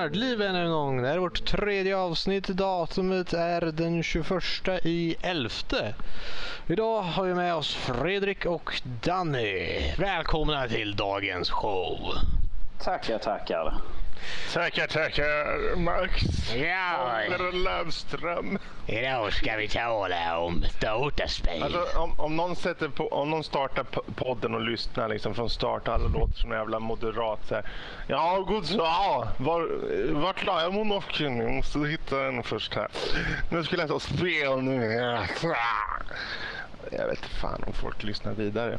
Nördliv ännu en gång. Det här är vårt tredje avsnitt. Datumet är den 21 i 11. Idag har vi med oss Fredrik och Danny. Välkomna till dagens show. Tackar, tackar. Tackar, tackar Max. Ja, Oliver Löfström. idag ska vi tala om dataspel. Alltså, om, om, någon sätter på, om någon startar podden och lyssnar liksom från start och alla låter som en jävla moderat så här. Ja, god ja, var, vart la jag monokeln? Jag måste hitta den först här. Nu skulle jag ta spel nu. Ja. Jag vet inte fan om folk lyssnar vidare.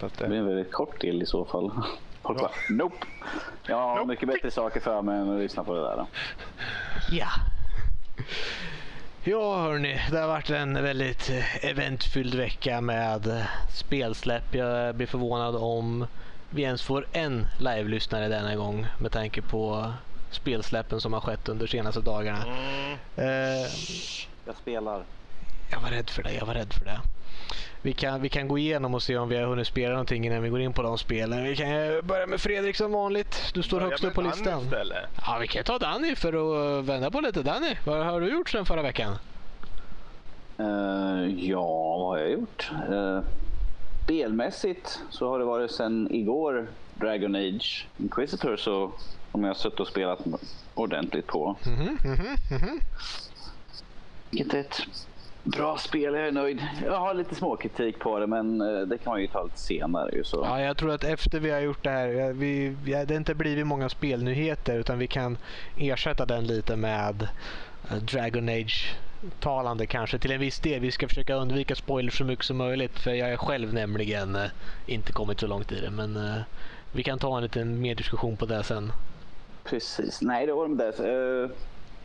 Det det, blir en väldigt kort del i så fall. Folk bara, nope. Jag har Nope. mycket bättre saker för mig än att lyssna på det där. Ja. Ja hörni, det har varit en väldigt eh, eventfylld vecka med eh, spelsläpp. Jag blir förvånad om vi ens får en live-lyssnare denna gång med tanke på spelsläppen som har skett under de senaste dagarna. mm, Eh, Jag spelar. jag var rädd för det, jag var rädd för det. Vi kan, vi kan gå igenom och se om vi har hunnit spela någonting innan vi går in på de spelen. Vi kan eh, börja med Fredrik som vanligt. Du står börja högst upp på Danny listan. Istället. Ja, vi kan ta Danny för att vända på lite. Danny, vad har du gjort sen förra veckan? Eh, ja, vad har jag gjort? Uh, spelmässigt så har det varit sedan igår Dragon Age Inquisitor så som jag har suttit och spelat ordentligt på. Mhm, mhm, mhm. Vilket är ett bra spel, jag är nöjd. Jag har lite småkritik på det men eh, det kan man ju ta lite senare. Så. Ja, jag tror att efter vi har gjort det här, vi, det har inte blivit många spelnyheter utan vi kan ersätta den lite med eh, Dragon Age talande kanske till en viss del. Vi ska försöka undvika spoilers så mycket som möjligt för jag är själv nämligen eh, inte kommit så långt i det. Men vi kan ta en liten mer diskussion på det sen. Precis. Nej, det var det med det. Eh,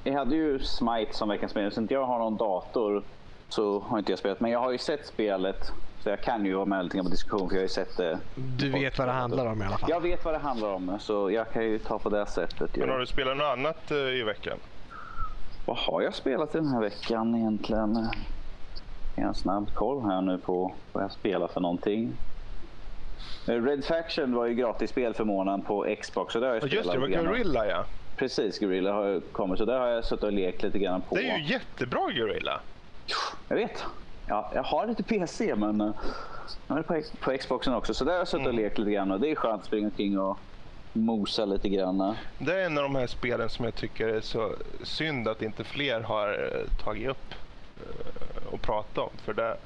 jag hade ju Smite som veckans spel. Så inte jag har någon dator så har inte jag spelat. Men jag har ju sett spelet. Så jag kan ju vara med lite på diskussion för jag har ju sett det. Du vet vad det handlar om i alla fall. Jag vet vad det handlar om så jag kan ju ta på det sättet. Men har du spelat något annat eh, i veckan? Vad har jag spelat den här veckan egentligen? En snabb koll här nu på vad jag spelar för någonting. Eh, Red Faction var ju gratis spel för månaden på Xbox. Så det har jag Ja, spelat Just det, det var. Gorilla ja. Precis, Gorilla har kommit. Så där har jag suttit och lekt lite grann på. Det är ju jättebra Gorilla. Jag vet. Ja, jag har lite PC men uh, jag har det på, på Xboxen också. Så där har jag suttit och lekt lite grann och det är skönt att springa omkring och mosa lite grann. Det är en av de här spelen som jag tycker är så synd att inte fler har eh, tagit upp eh, och pratat om. För det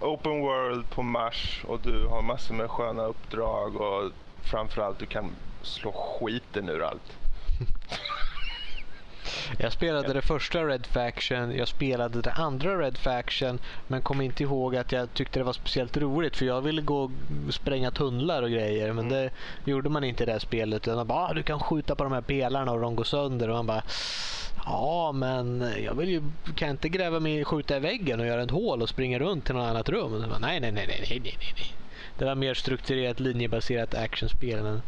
Open World på Mars och du har massor med sköna uppdrag och framförallt du kan slå skiten ur allt. Jag spelade det första Red Faction, jag spelade det andra Red Faction men kom inte ihåg att jag tyckte det var speciellt roligt för jag ville gå och spränga tunnlar och grejer men det gjorde man inte i det här spelet. Utan man bara, ah, du kan skjuta på de här pelarna och de går sönder och man bara Ja men jag vill ju, kan jag inte gräva mig, skjuta i väggen och göra ett hål och springa runt till något annat rum? Bara, nej, nej, nej, nej, nej, nej, nej. Det var mer strukturerat linjebaserat actionspel. Men...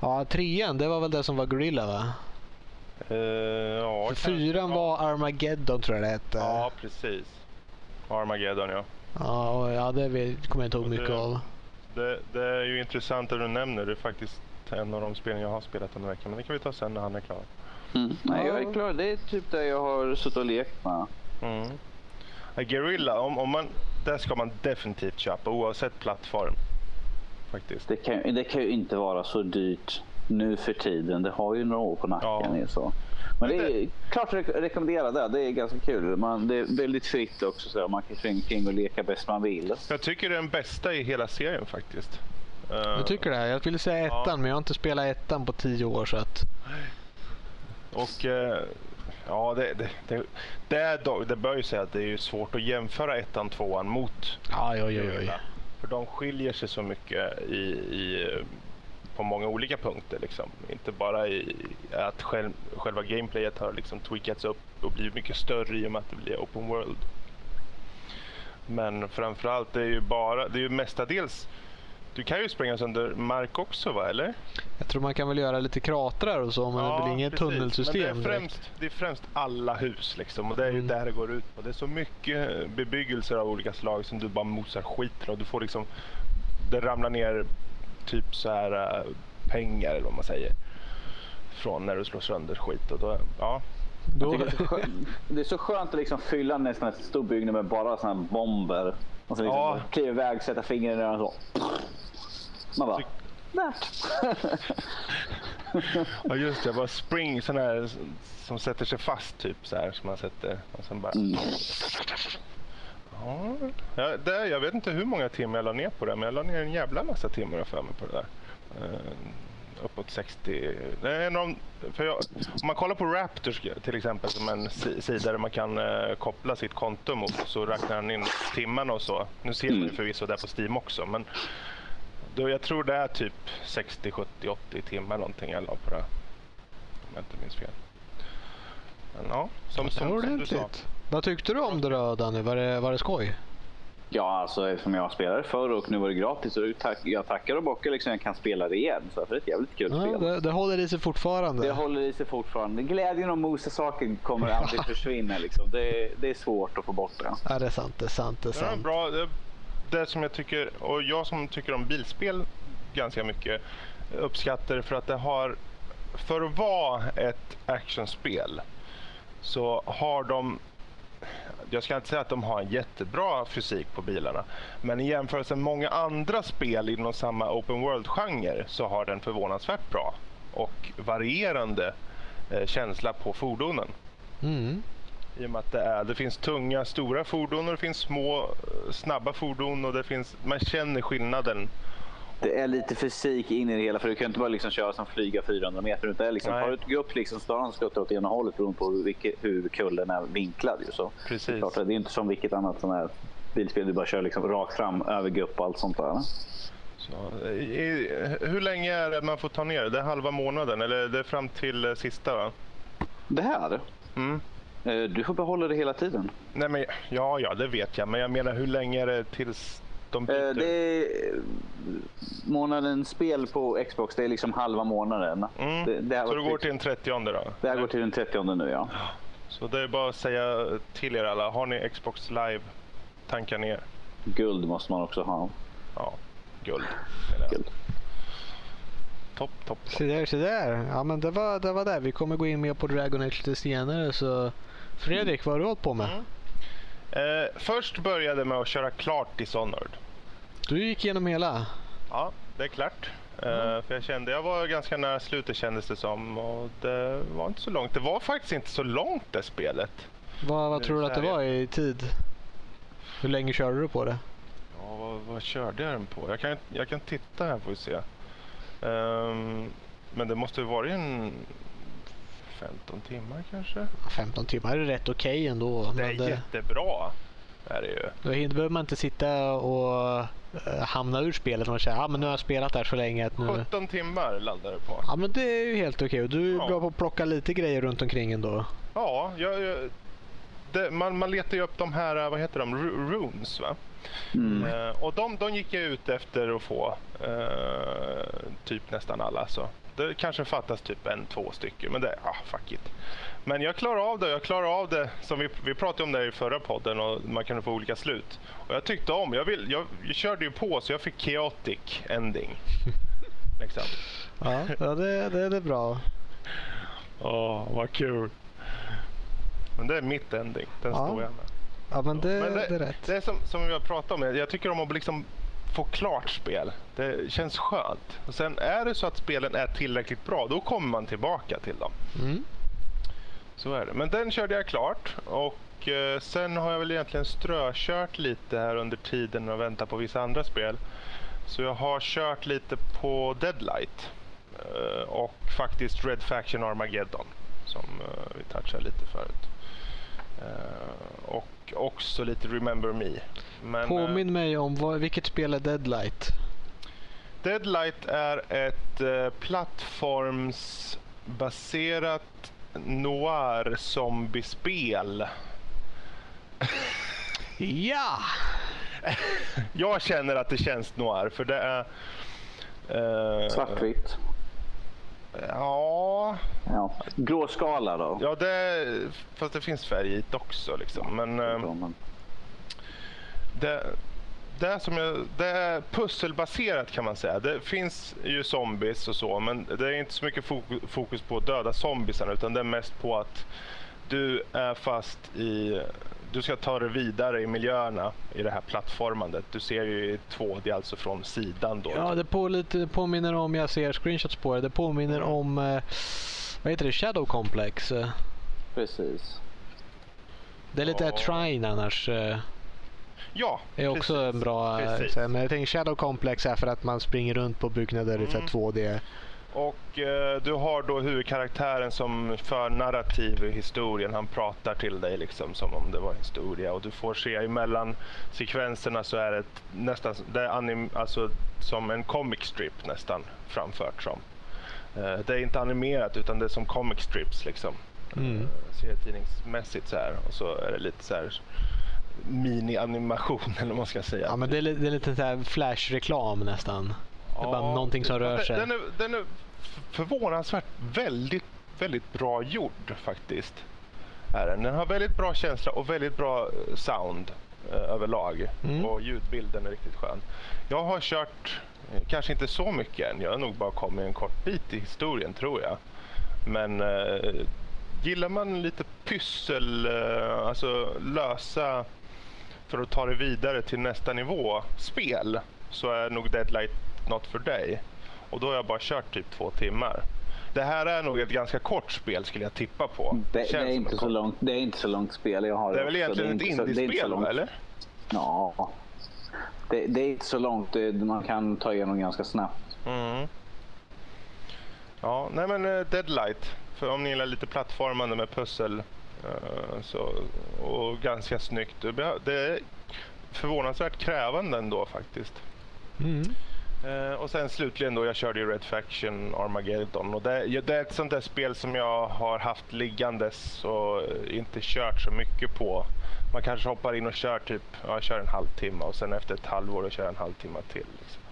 Ja, trean det var väl det som var Gorilla va? Eh, ja, kanske. fyran ja. var Armageddon tror jag det hette. Ja, precis. Armageddon ja. Ja, och ja det kommer jag inte ihåg mycket det- av. Det, det är ju intressant att du nämner. Det är faktiskt en av de spelen jag har spelat den veckan. Men det kan vi ta sen när han är klar. Mm. Nej, jag är klar. Det är typ det jag har suttit och lekt med. Mm. Ja, Guerrilla, om, om man, det ska man definitivt köpa oavsett plattform. Faktiskt. Det kan, det kan ju inte vara så dyrt nu för tiden. Det har ju några år på nacken. Ja. Så. Men det är klart att rekommendera det. Det är ganska kul. Man, det är väldigt fritt också. Så man kan springa omkring och leka bäst man vill. Jag tycker det är den bästa i hela serien faktiskt. Eh, Jag tycker det. Jag ville säga ettan Ja. men jag har inte spelat ettan på tio år så att... Och eh, ja, det, det, det, det, är det bör ju säga att det är ju svårt att jämföra ettan, tvåan mot Aj, oj, oj, oj. För de skiljer sig så mycket i, i, eh, på många olika punkter. Liksom. Inte bara i att själv, själva gameplayet har liksom tweakats upp och blivit mycket större i och med att det blir open world. Men framförallt, det är ju bara, det är ju mestadels du kan ju spränga sönder mark också va, eller? Jag tror man kan väl göra lite kratrar och så men det blir inget precis. tunnelsystem Men det är, direkt. främst, det är främst alla hus liksom och det är ju Mm. där det går ut på. Det är så mycket bebyggelser av olika slag som du bara mosar skiten och du får liksom det ramlar ner typ så här äh, pengar eller vad man säger. från när du slår sönder skit. Och då, ja. Då, det, är så skönt, det är så skönt att liksom fylla nästan ett stor byggnad med bara såna här bomber. Och så liksom Ja. kliva iväg, sätta fingret i öronen så. Man bara, värt. ja just det, bara spring sån här som sätter sig fast typ så här som man sätter och sen bara. Mm. Ja, det, jag vet inte hur många timmar jag la ner på det men jag la ner en jävla massa timmar för mig på det där. Uh, uppåt 60. Det är en av, de- för jag, om man kollar på Raptors till exempel som en si- sida där man kan eh, koppla sitt konto mot så räknar han in timmarna och så. Nu ser man ju Mm. förvisso det på Steam också men då, jag tror det är typ 60, 70, 80 timmar någonting jag la på det. Om jag inte minns fel. Men ja, som, som, som du sa. Vad tyckte du om det då Danny? Var det, var det skoj? Ja, alltså eftersom jag spelade förr och nu var det gratis. Så tack, jag tackar och bockar liksom jag kan spela det igen. Så det är ett jävligt kul Ja, spel. det, det håller i sig fortfarande. Det håller i sig fortfarande. Glädjen och mosa-saken kommer aldrig försvinna. Liksom. Det, det är svårt att få bort det. Ja, det är sant, det är sant, det är Ja, sant. bra. Det, det som jag tycker, och jag som tycker om bilspel ganska mycket, uppskattar för att det har, för att vara ett actionspel, så har de jag ska inte säga att de har en jättebra fysik på bilarna. Men i jämförelse med många andra spel inom samma open world-genre så har den förvånansvärt bra och varierande eh, känsla på fordonen. Mm. I och med att det, är, det finns tunga, stora fordon och det finns små, eh, snabba fordon och det finns, man känner skillnaden. Det är lite fysik in i det hela. För du kan inte bara liksom köra som flyga 400 meter. Utan det liksom, Nej. har du ett gupp liksom, så ska han skutta åt ena hållet beroende på hur, vilket, hur kullen är vinklad. Ju, så. Precis. Det är, inte som vilket annat sån här bilspel. Du bara kör liksom rakt fram över gupp och allt sånt där. Så, i, hur länge är det man får ta ner det? Det är halva månaden eller det är fram till eh, sista va? Det här, Mm. eh, du får behålla det hela tiden. Nej men ja, ja det vet jag. Men jag menar hur länge är det tills de byter? Eh, Det är månadens spel på Xbox. Det är liksom halva månaden. Mm. Det, det, Så det går typ- till den 30 då? det här går till den 30 nu ja. Så det är bara att säga till er alla. Har ni Xbox live, tanka ner. Guld måste man också ha. Ja, guld. Guld. Topp, topp, topp. Se där, se där. Ja, men det var, det var det. Vi kommer gå in mer på Dragon Age lite senare. Så Fredrik, vad har du hållit på med? Mm. Eh, först började med att köra klart Dishonored. Du gick igenom hela. Ja, det är klart. Eh, för jag kände, jag var ganska nära slutet kändes det som och det var inte så långt. Det var faktiskt inte så långt det spelet. Vad, vad tror du att det var i tid? Hur länge körde du på det? Ja, vad, vad körde jag den på? Jag kan, jag kan titta här får vi se. Ehm, men det måste ju varit en 15 timmar kanske? 15 timmar är rätt okej ändå. Det är men det, jättebra. Är det ju. då behöver man inte sitta och eh, hamna ur spelet och säga ah, men nu har jag spelat där så länge att nu... 17 timmar laddar det på. Ja men det är ju helt okej och du är Ja. bra på att plocka lite grejer runt omkring ändå. Ja, jag, jag, det, man, man letar ju upp de här, vad heter de, Ru- runes va? Mm. Eh, och de, de gick jag ut efter att få eh, typ nästan alla. Så. Det kanske fattas typ en, två stycken, men det, ah, fuck it. Men jag klarar av det. Jag klarar av det som vi, vi pratade om det i förra podden och man kunde få olika slut. Och jag tyckte om, jag, vill, jag, jag körde ju på så jag fick chaotic ending. liksom. Ja, ja det, det, det är bra. Åh, vad kul. Men det är mitt ending, den Ja. står jag med. Ja men det, Men det, är rätt. Det är som, som vi har pratat om, jag tycker om att liksom få klart spel. Det känns skönt. Och sen är det så att spelen är tillräckligt bra, då kommer man tillbaka till dem. Mm. Så är det. Men den körde jag klart och eh, sen har jag väl egentligen strökört lite här under tiden och väntat på vissa andra spel. Så jag har kört lite på Deadlight eh, och faktiskt Red Faction Armageddon som eh, vi touchade lite förut. Eh, och också lite Remember Me. Men, eh, Påminn mig om vad, vilket spel är Deadlight? Deadlight är ett eh, plattformsbaserat noir zombiespel. Ja! Jag känner att det känns noir för det är... eh, Svartvitt. Ja, Ja. Gråskala då. ja det, fast det finns färg i det också. Liksom. Men, eh, Men- det, det är, som jag, det är pusselbaserat kan man säga. Det finns ju zombies och så, men det är inte så mycket fokus på att döda zombiesarna utan det är mest på att du är fast i... Du ska ta dig vidare i miljöerna i det här plattformandet. Du ser ju i 2D, alltså från sidan då. Ja, det på lite, påminner om, jag ser screenshots på det, det påminner Mm. om, eh, vad heter det, Shadow Complex. Precis. Det är lite Ja. Trine annars. eh, Ja, är också precis. en bra... eh, Precis. Men jag tänker Shadow Complex är för att man springer runt på byggnader i Mm. 2D. Och eh, du har då huvudkaraktären som för narrativ i historien. Han pratar till dig liksom som om det var historia. Och du får se emellan sekvenserna så är det nästan det är anim, alltså, som en comic strip nästan framfört som. Eh, det är inte animerat utan det är som comic strips liksom. Mm. Eh, serietidningsmässigt så här. Och så är det lite så här mini-animation eller vad man ska säga. Ja, men det är, det är lite så här flash-reklam nästan. Det är bara någonting som rör Den- sig. Den är, den är förvånansvärt väldigt, väldigt bra gjord faktiskt. Är den. den har väldigt bra känsla och väldigt bra eh, sound eh, överlag. Mm. Och ljudbilden är riktigt skön. Jag har kört, eh, kanske inte så mycket än. Jag har nog bara kommit en kort bit i historien tror jag. Men eh, gillar man lite pyssel, eh, alltså lösa för att ta det vidare till nästa nivå spel så är nog Deadlight något för dig. Och då har jag bara kört typ två timmar. Det här är nog ett ganska kort spel skulle jag tippa på. Det, det, är inte så långt, det är inte så långt spel jag har. Det är väl egentligen ett indiespel eller? Ja. Det, det är inte så långt. Man kan ta igenom ganska snabbt. Mm. Ja, nej men eh, Deadlight. För om ni gillar lite plattformande med pussel eh, så, och ganska snyggt. Det är förvånansvärt krävande ändå faktiskt. Mm. Eh, och sen slutligen då, jag körde ju Red Faction Armageddon och det, det är ett sånt där spel som jag har haft liggandes och inte kört så mycket på. Man kanske hoppar in och kör typ, ja, jag kör en halvtimme och sen efter ett halvår och kör en halvtimme till. Liksom.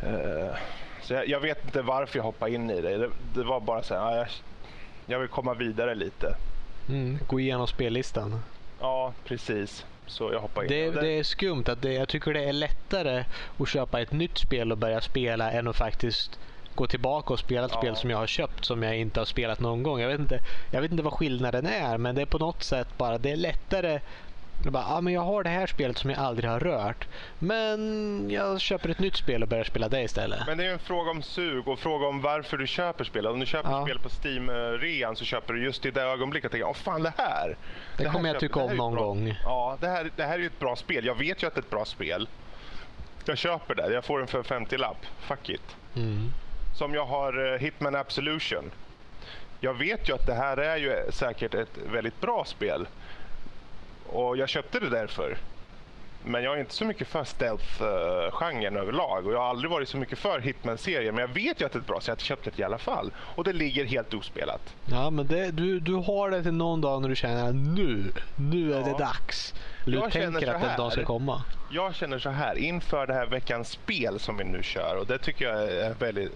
Eh, så jag, jag vet inte varför jag hoppade in i det. Det, det var bara så här, ja, jag, jag vill komma vidare lite. Mm. Gå igenom spellistan. Ja, precis. Så jag hoppade in. Det- det är skumt att det, jag tycker det är lättare att köpa ett nytt spel och börja spela än att faktiskt gå tillbaka och spela ett Ja. spel som jag har köpt som jag inte har spelat någon gång. Jag vet inte, jag vet inte vad skillnaden är men det är på något sätt bara det är lättare att bara, ah, men jag har det här spelet som jag aldrig har rört. Men jag köper ett nytt spel och börjar spela det istället. Men det är en fråga om sug och fråga om varför du köper spel. Om du köper Ja. spel på Steam-rean så köper du just i det ögonblicket och tänker åh fan det här. Det här kommer jag köper- tycka det här om någon bra. gång. Ja, det här, det här är ju ett bra spel. Jag vet ju att det är ett bra spel. Jag köper det. Jag får den för 50-lapp. Fuck it. Mm. Som jag har eh, Hitman Absolution. Jag vet ju att det här är ju säkert ett väldigt bra spel. Och jag köpte det därför. Men jag är inte så mycket för stealth-genren överlag. Och jag har aldrig varit så mycket för Hitman-serien. Men jag vet ju att det är ett bra så jag köpte det i alla fall. Och det ligger helt ospelat. Ja men det, du, du har det till någon dag när du känner att nu, nu är Ja. det dags. Jag du känner tänker att den dagen ska komma. Jag känner så här inför det här veckans spel som vi nu kör. Och det tycker jag är väldigt,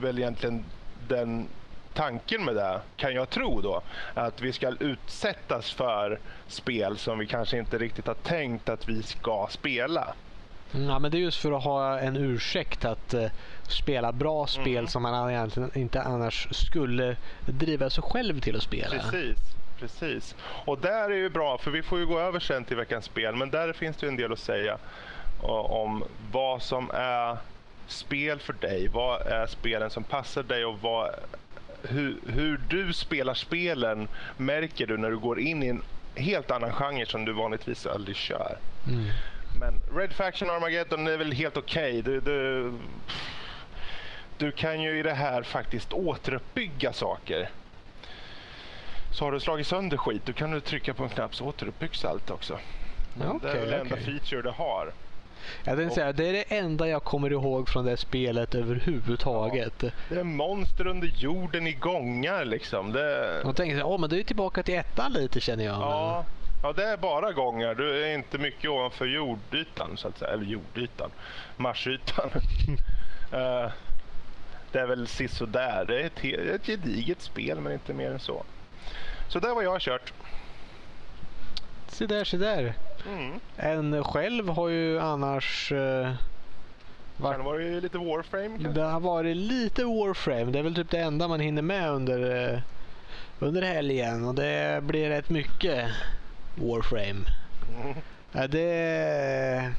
väl egentligen den tanken med det, kan jag tro då, att vi ska utsättas för spel som vi kanske inte riktigt har tänkt att vi ska spela. Ja, men det är just för att ha en ursäkt att eh, spela bra spel Mm. som man egentligen inte annars skulle driva sig själv till att spela. Precis, precis. Och där är ju bra, för vi får ju gå över sen till veckans spel, men där finns det en del att säga o- om vad som är spel för dig. Vad är spelen som passar dig och vad, hur, hur du spelar spelen märker du när du går in i en helt annan genre som du vanligtvis aldrig kör. Mm. Men Red Faction Armageddon är väl helt okej. Du, du, du kan ju i det här faktiskt återuppbygga saker. Så har du slagit sönder skit, då kan du trycka på en knapp så återuppbyggs allt också. Men det är Okej, väl enda feature det har. Jag tänkte säga, det är det enda jag kommer ihåg från det spelet överhuvudtaget. Det är monster under jorden i gångar liksom. Det, Och tänkte, åh men det är tillbaka till ettan lite känner jag. ja, ja, det är bara gångar. Du är inte mycket ovanför jordytan så att säga. Eller jordytan. Marsytan. Eh, det är väl sisådär. Det är ett, ett gediget spel men inte mer än så. Så där var jag kört. Se där, se där. Mm. En själv har ju annars eh, varit Sen var det ju lite Warframe kanske? Det har varit lite Warframe. Det är väl typ det enda man hinner med under, eh, under helgen. Och det blir rätt mycket Warframe. Mm. Ja, det,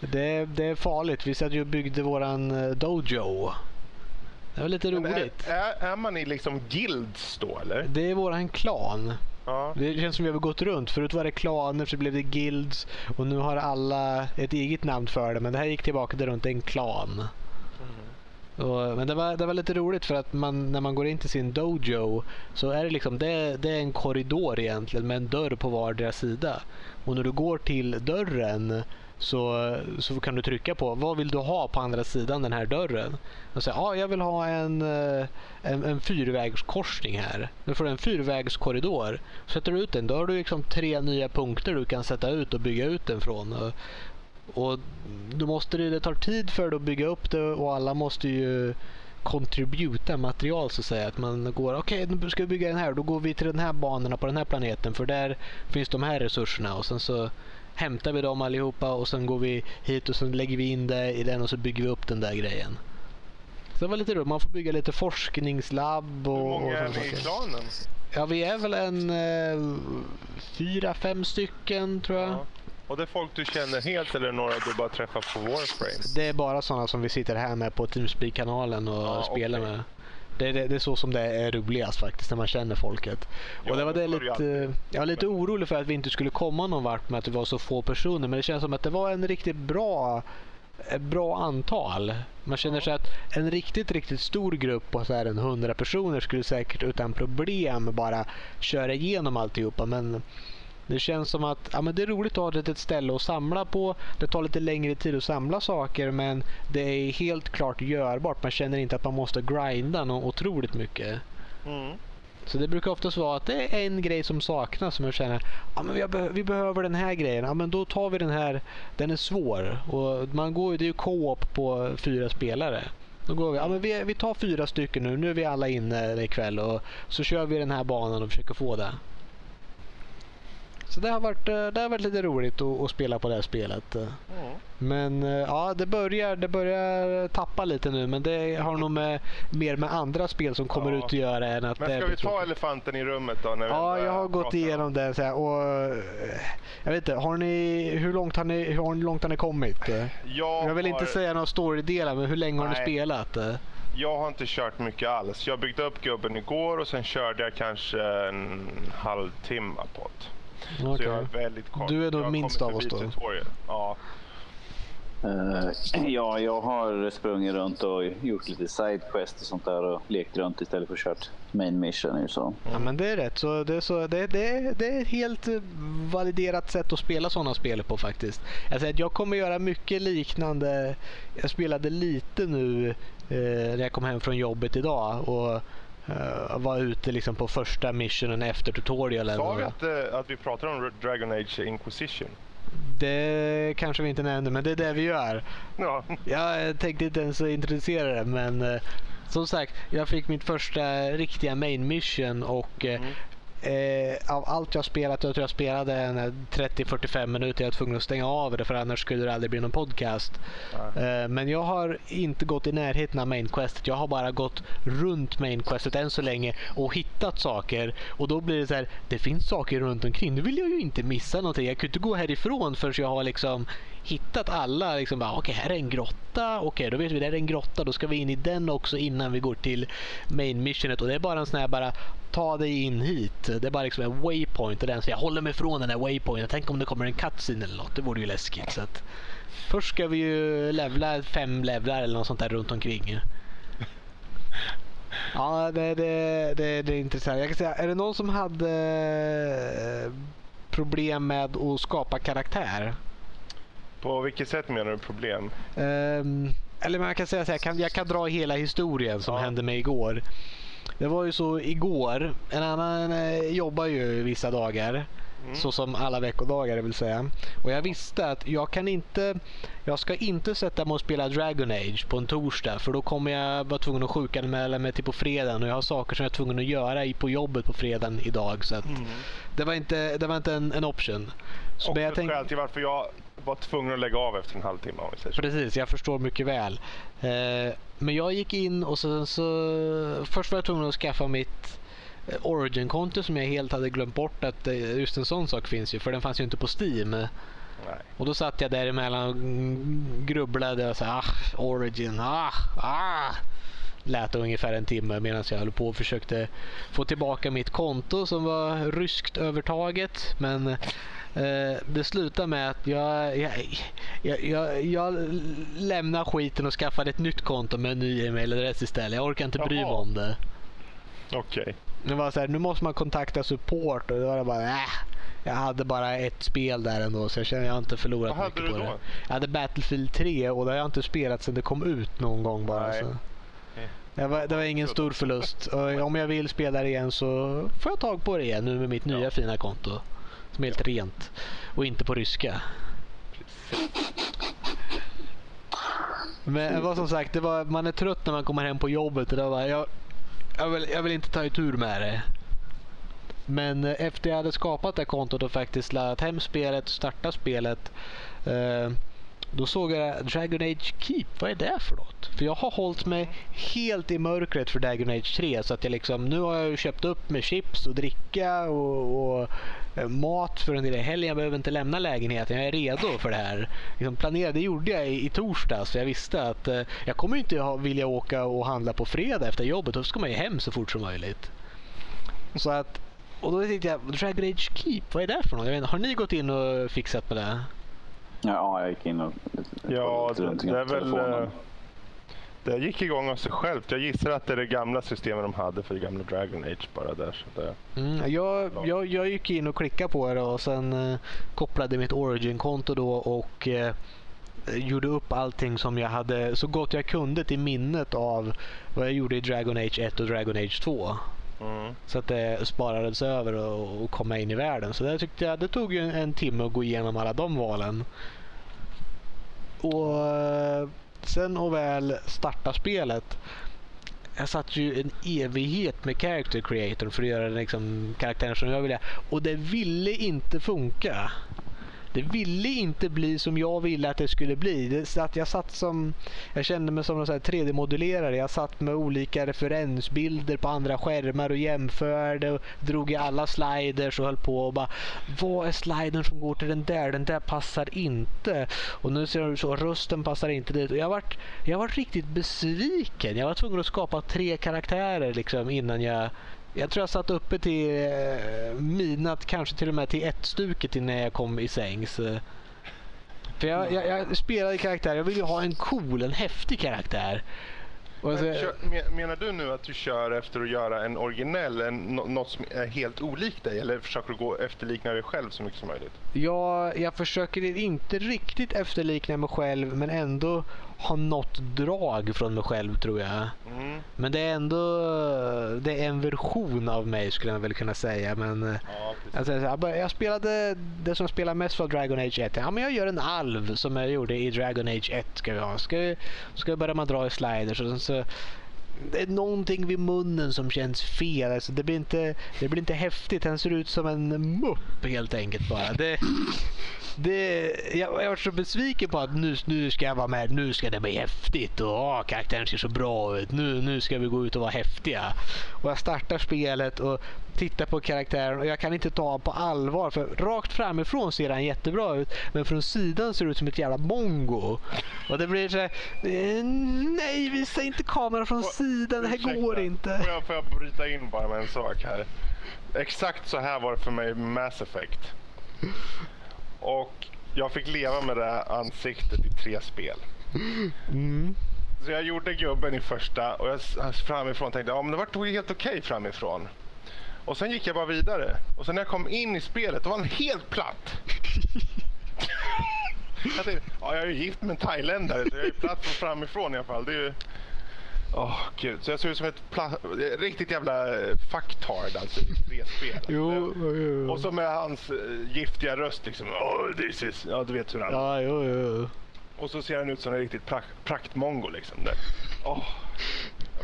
det, det är farligt. Vi satt ju och byggde våran eh, dojo. Det var lite roligt. Är, är, är man i liksom guilds då eller? Det är våran klan. Ja. Det känns som vi har gått runt. Förut var det klaner, så blev det guilds och nu har alla ett eget namn för det. Men det här gick tillbaka till runt en klan. Och, men det var, det var lite roligt för att man, när man går in till sin dojo så är det liksom det, det är en korridor egentligen med en dörr på vardera sida. Och när du går till dörren så, så kan du trycka på vad vill du ha på andra sidan den här dörren. Och säga ah, jag vill ha en, eh, en, en fyrvägskorsning här. Nu får du en fyrvägskorridor. Sätter du ut den då har du liksom tre nya punkter du kan sätta ut och bygga ut den från. Och, och då måste det, det tar tid för dig att bygga upp det och alla måste ju kontributa material så att säga. Att man går, okej nu ska vi bygga den här, då går vi till den här banorna på den här planeten för där finns de här resurserna och sen så hämtar vi dem allihopa och sen går vi hit och sen lägger vi in det i den och så bygger vi upp den där grejen. Så det var lite roligt, man får bygga lite forskningslabb och, Hur många är ni i klanen? Ja, vi är väl en eh, fyra, fem stycken tror jag. Ja. Och det är folk du känner helt eller några du bara träffar på Warframe? Det är bara sådana som vi sitter här med på Teamspeak-kanalen och Ja, spelar okej. med. Det, är- det, det är så som det är roligast faktiskt, när man känner folket. Ja, och det var det lite, jag var lite orolig för att vi inte skulle komma någon vart med att det var så få personer. Men det känns som att det var en riktigt bra, ett bra antal. Man känner sig att en riktigt, riktigt stor grupp på så här en 100 personer skulle säkert utan problem bara köra igenom alltihopa. Men det känns som att ja, men det är roligt att ha ett litet ställe att samla på. Det tar lite längre tid att samla saker men det är helt klart görbart. Man känner inte att man måste grinda något otroligt mycket. Mm. Så det brukar oftast vara att det är en grej som saknas som jag känner ja, men be- vi behöver den här grejen. Ja, men då tar vi den här. Den är svår. Och man går, det är ju co-op på fyra spelare. Då går vi, ja, men vi, vi tar fyra stycken nu. Nu är vi alla inne ikväll och så kör vi den här banan och försöker få det. Så det har varit, eh, det har varit lite roligt att, att spela på det här spelet. Mm. Men eh, ja, det börjar, det börjar tappa lite nu. Men det har nog med, mer med andra spel som kommer Ja. ut att göra än att Men ska vi ta tråkigt. elefanten i rummet då? När vi Ja, jag har gått pratar om- igenom det. Så här, och, eh, jag vet inte, har ni, hur, långt har ni, hur långt har ni kommit? Eh, Jag, Jag vill inte har, säga några storydelar, men hur länge har ni Nej. spelat? Eh, jag har inte kört mycket alls. Jag byggde upp gubben igår och sen körde jag kanske en halvtimme på det. Så okej. jag är väldigt kort. Du är har minst av oss då. tutorial. Ja. Eh, ja, jag har sprungit runt och gjort lite sidequest och sånt där och lekt runt istället för kört main mission. Ju, så. Ja, men det är rätt. Så det, är så, det, det, det är ett helt validerat sätt att spela sådana spel på faktiskt. Jag, säger att jag kommer göra mycket liknande. Jag spelade lite nu eh, när jag kom hem från jobbet idag och eh, var ute liksom på första missionen efter tutorialen. Sa vi att, eh, att vi pratar om Dragon Age Inquisition? Det kanske vi inte nämnde, men det är det vi gör. Ja. Jag tänkte inte ens introducera det, men eh, som sagt, jag fick mitt första riktiga main mission och eh, eh, av allt jag spelat, jag tror jag spelade en 30-45 minuter, jag var tvungen att stänga av det för annars skulle det aldrig bli någon podcast. Eh, men jag har inte gått i närheten av main questet. Jag har bara gått runt main questet än så länge och hittat saker. Och då blir det så här, det finns saker runt omkring. Nu vill jag ju inte missa någonting. Jag kan inte gå härifrån förrän jag har liksom hittat alla. Liksom okej, här är en grotta. Okej, då vet vi, det är en grotta. Då ska vi in i den också innan vi går till main missionet. Och det är bara en sån här bara, ta dig in hit. Det är bara liksom en waypoint. Och den så jag håller mig från den här waypointen. Tänk om det kommer en cutscene eller något. Det vore ju läskigt. Så att, Först ska vi ju levla fem levlar eller något sånt där runt omkring. Ja, det, det, det, det är intressant. Jag kan säga, är det någon som hade problem med att skapa karaktär? På vilket sätt menar du problem? Ehm, eller man kan säga så här, jag kan, jag kan dra hela historien som Ja. hände mig igår. Det var ju så igår, en annan eh, jobbar ju vissa dagar. Så som alla veckodagar vill säga. Och jag visste att jag kan inte, jag ska inte sätta mig och spela Dragon Age på en torsdag för då kommer jag vara tvungen att sjukanmäla mig till på fredagen och jag har saker som jag är tvungen att göra på jobbet på fredagen idag. Så att det var inte, det var inte en, en option. Så Och ett tänk- skäl till varför jag var tvungen att lägga av efter en halvtimme om vi säger så. Precis, jag förstår mycket väl. Eh, men jag gick in och sen så... Först var jag tvungen att skaffa mitt eh, Origin-konto som jag helt hade glömt bort att eh, just en sån sak finns ju. För den fanns ju inte på Steam. Nej. Och då satt jag däremellan och grubblade och här, ah, Origin, ah, ah. Lät ungefär en timme medan jag höll på och försökte få tillbaka mitt konto som var ryskt övertaget. Men det slutade med att jag, jag, jag, jag, jag lämnade skiten och skaffade ett nytt konto med en ny e-mailadress istället. Jag orkar inte bry mig om det. Okej. Det var så här, nu måste man kontakta support och då var det bara äh. Jag hade bara ett spel där ändå så jag känner att jag inte förlorat Vad hade mycket du på då? det. Jag hade Battlefield 3 och det har jag inte spelat sedan det kom ut någon gång bara. Nej. Så. Det, var, det var ingen stor förlust. Och om jag vill spela det igen så får jag tag på det igen nu med mitt nya Ja. fina konto. Som är helt rent. Och inte på ryska. Men vad som sagt, det var, man är trött när man kommer hem på jobbet. Och det var, jag, jag, vill, jag vill inte ta itu med det. Men eh, efter jag hade skapat det kontot och faktiskt laddat hem spelet, startat spelet. Eh, då såg jag Dragon Age Keep. Vad är det för något? För jag har hållit mig helt i mörkret för Dragon Age 3. Så att jag liksom, nu har jag köpt upp med chips och dricka och, och mat för en del helgen. Jag behöver inte lämna lägenheten. Jag är redo för det här. Liksom planerade, det gjorde jag i, i torsdags. För jag visste att eh, jag kommer inte ha, vilja åka och handla på fredag efter jobbet. Då ska man ju hem så fort som möjligt. Så att, och då tänkte jag, Dragon Age Keep, vad är det för något? Jag vet, inte, har ni gått in och fixat med det? Ja, jag gick in och Ja, kollade det, runt det är väl... eh, Det gick igång av sig självt. Jag gissar att det är det gamla systemet de hade för gamla Dragon Age bara där. Så det, Mm, jag, jag, jag gick in och klickade på det och sen eh, kopplade mitt Origin-konto då och eh, gjorde upp allting som jag hade så gott jag kunde till minnet av vad jag gjorde i Dragon Age 1 och Dragon Age 2. mm. Så att det sparades över och, och komma in i världen. Så det tyckte jag, det tog ju en, en timme att gå igenom alla de valen. Och sen och väl starta spelet. Jag satt ju en evighet med character creator för att göra den liksom, karaktären som jag ville. Och det ville inte funka. Det ville inte bli som jag ville att det skulle bli. Det satt, jag satt som, jag kände mig som en 3D-modellerare. Jag satt med olika referensbilder på andra skärmar och jämförde och drog i alla sliders och höll på och bara Vad är slidern som går till den där? Den där passar inte. Och nu ser du så, rösten passar inte dit. Och jag vart, jag vart riktigt besviken. Jag var tvungen att skapa tre karaktärer liksom innan jag jag tror jag satt uppe till eh, midnatt, kanske till och med till ett stuket innan jag kom i sängs. För jag, jag, jag spelade karaktär, jag vill ju ha en cool, en häftig karaktär. Men, så, kör, men- menar du nu att du kör efter att göra en originell, en, nå- något som är helt olikt dig? Eller försöker du gå efterlikna dig själv så mycket som möjligt? jag, jag försöker inte riktigt efterlikna mig själv men ändå ha något drag från mig själv tror jag. Mm. Men det är ändå det är en version av mig skulle jag väl kunna säga. Men eh, Ja, precis. Alltså, jag, spelade det som spelar mest för Dragon Age 1. Ja, men jag gör en alv som jag gjorde i Dragon Age 1. Ska vi ha. Ska, vi- ska börja man dra i sliders och så det är någonting vid munnen som känns fel. Alltså, det, blir inte, det blir inte häftigt. Han ser ut som en mupp helt enkelt bara. Det, det, jag, jag var så besviken på att nu, nu ska jag vara med. Nu ska det bli häftigt. Och, åh, karaktären ser så bra ut. Nu, nu ska vi gå ut och vara häftiga. Och jag startar spelet och tittar på karaktären och jag kan inte ta honom på allvar. För rakt framifrån ser han jättebra ut. Men från sidan ser det ut som ett jävla mongo. Och det blir så här, eh, Nej, visa inte kameran från sidan. Det här Ursäkta, går inte. Får jag, får jag bryta in bara med en sak här? Exakt så här var det för mig med Mass Effect. Och jag fick leva med det ansiktet i tre spel. Mm. Så jag gjorde gubben i första och jag framifrån tänkte ja men det var helt okej framifrån. Och sen gick jag bara vidare. Och sen när jag kom in i spelet då var han helt platt. jag tänkte, ja jag är ju gift med en thailändare så jag är platt från framifrån i alla fall. Det är ju... Åh gud, så jag ser ut som ett riktigt jävla eh, fucktard alltså i tre spel. Jo, jo, jo. Och så med hans eh, giftiga röst liksom. Oh, this is... Ja, du vet hur han Ja, jo, jo. Och så ser han ut som en riktigt prak- praktmongo liksom. Där. Åh,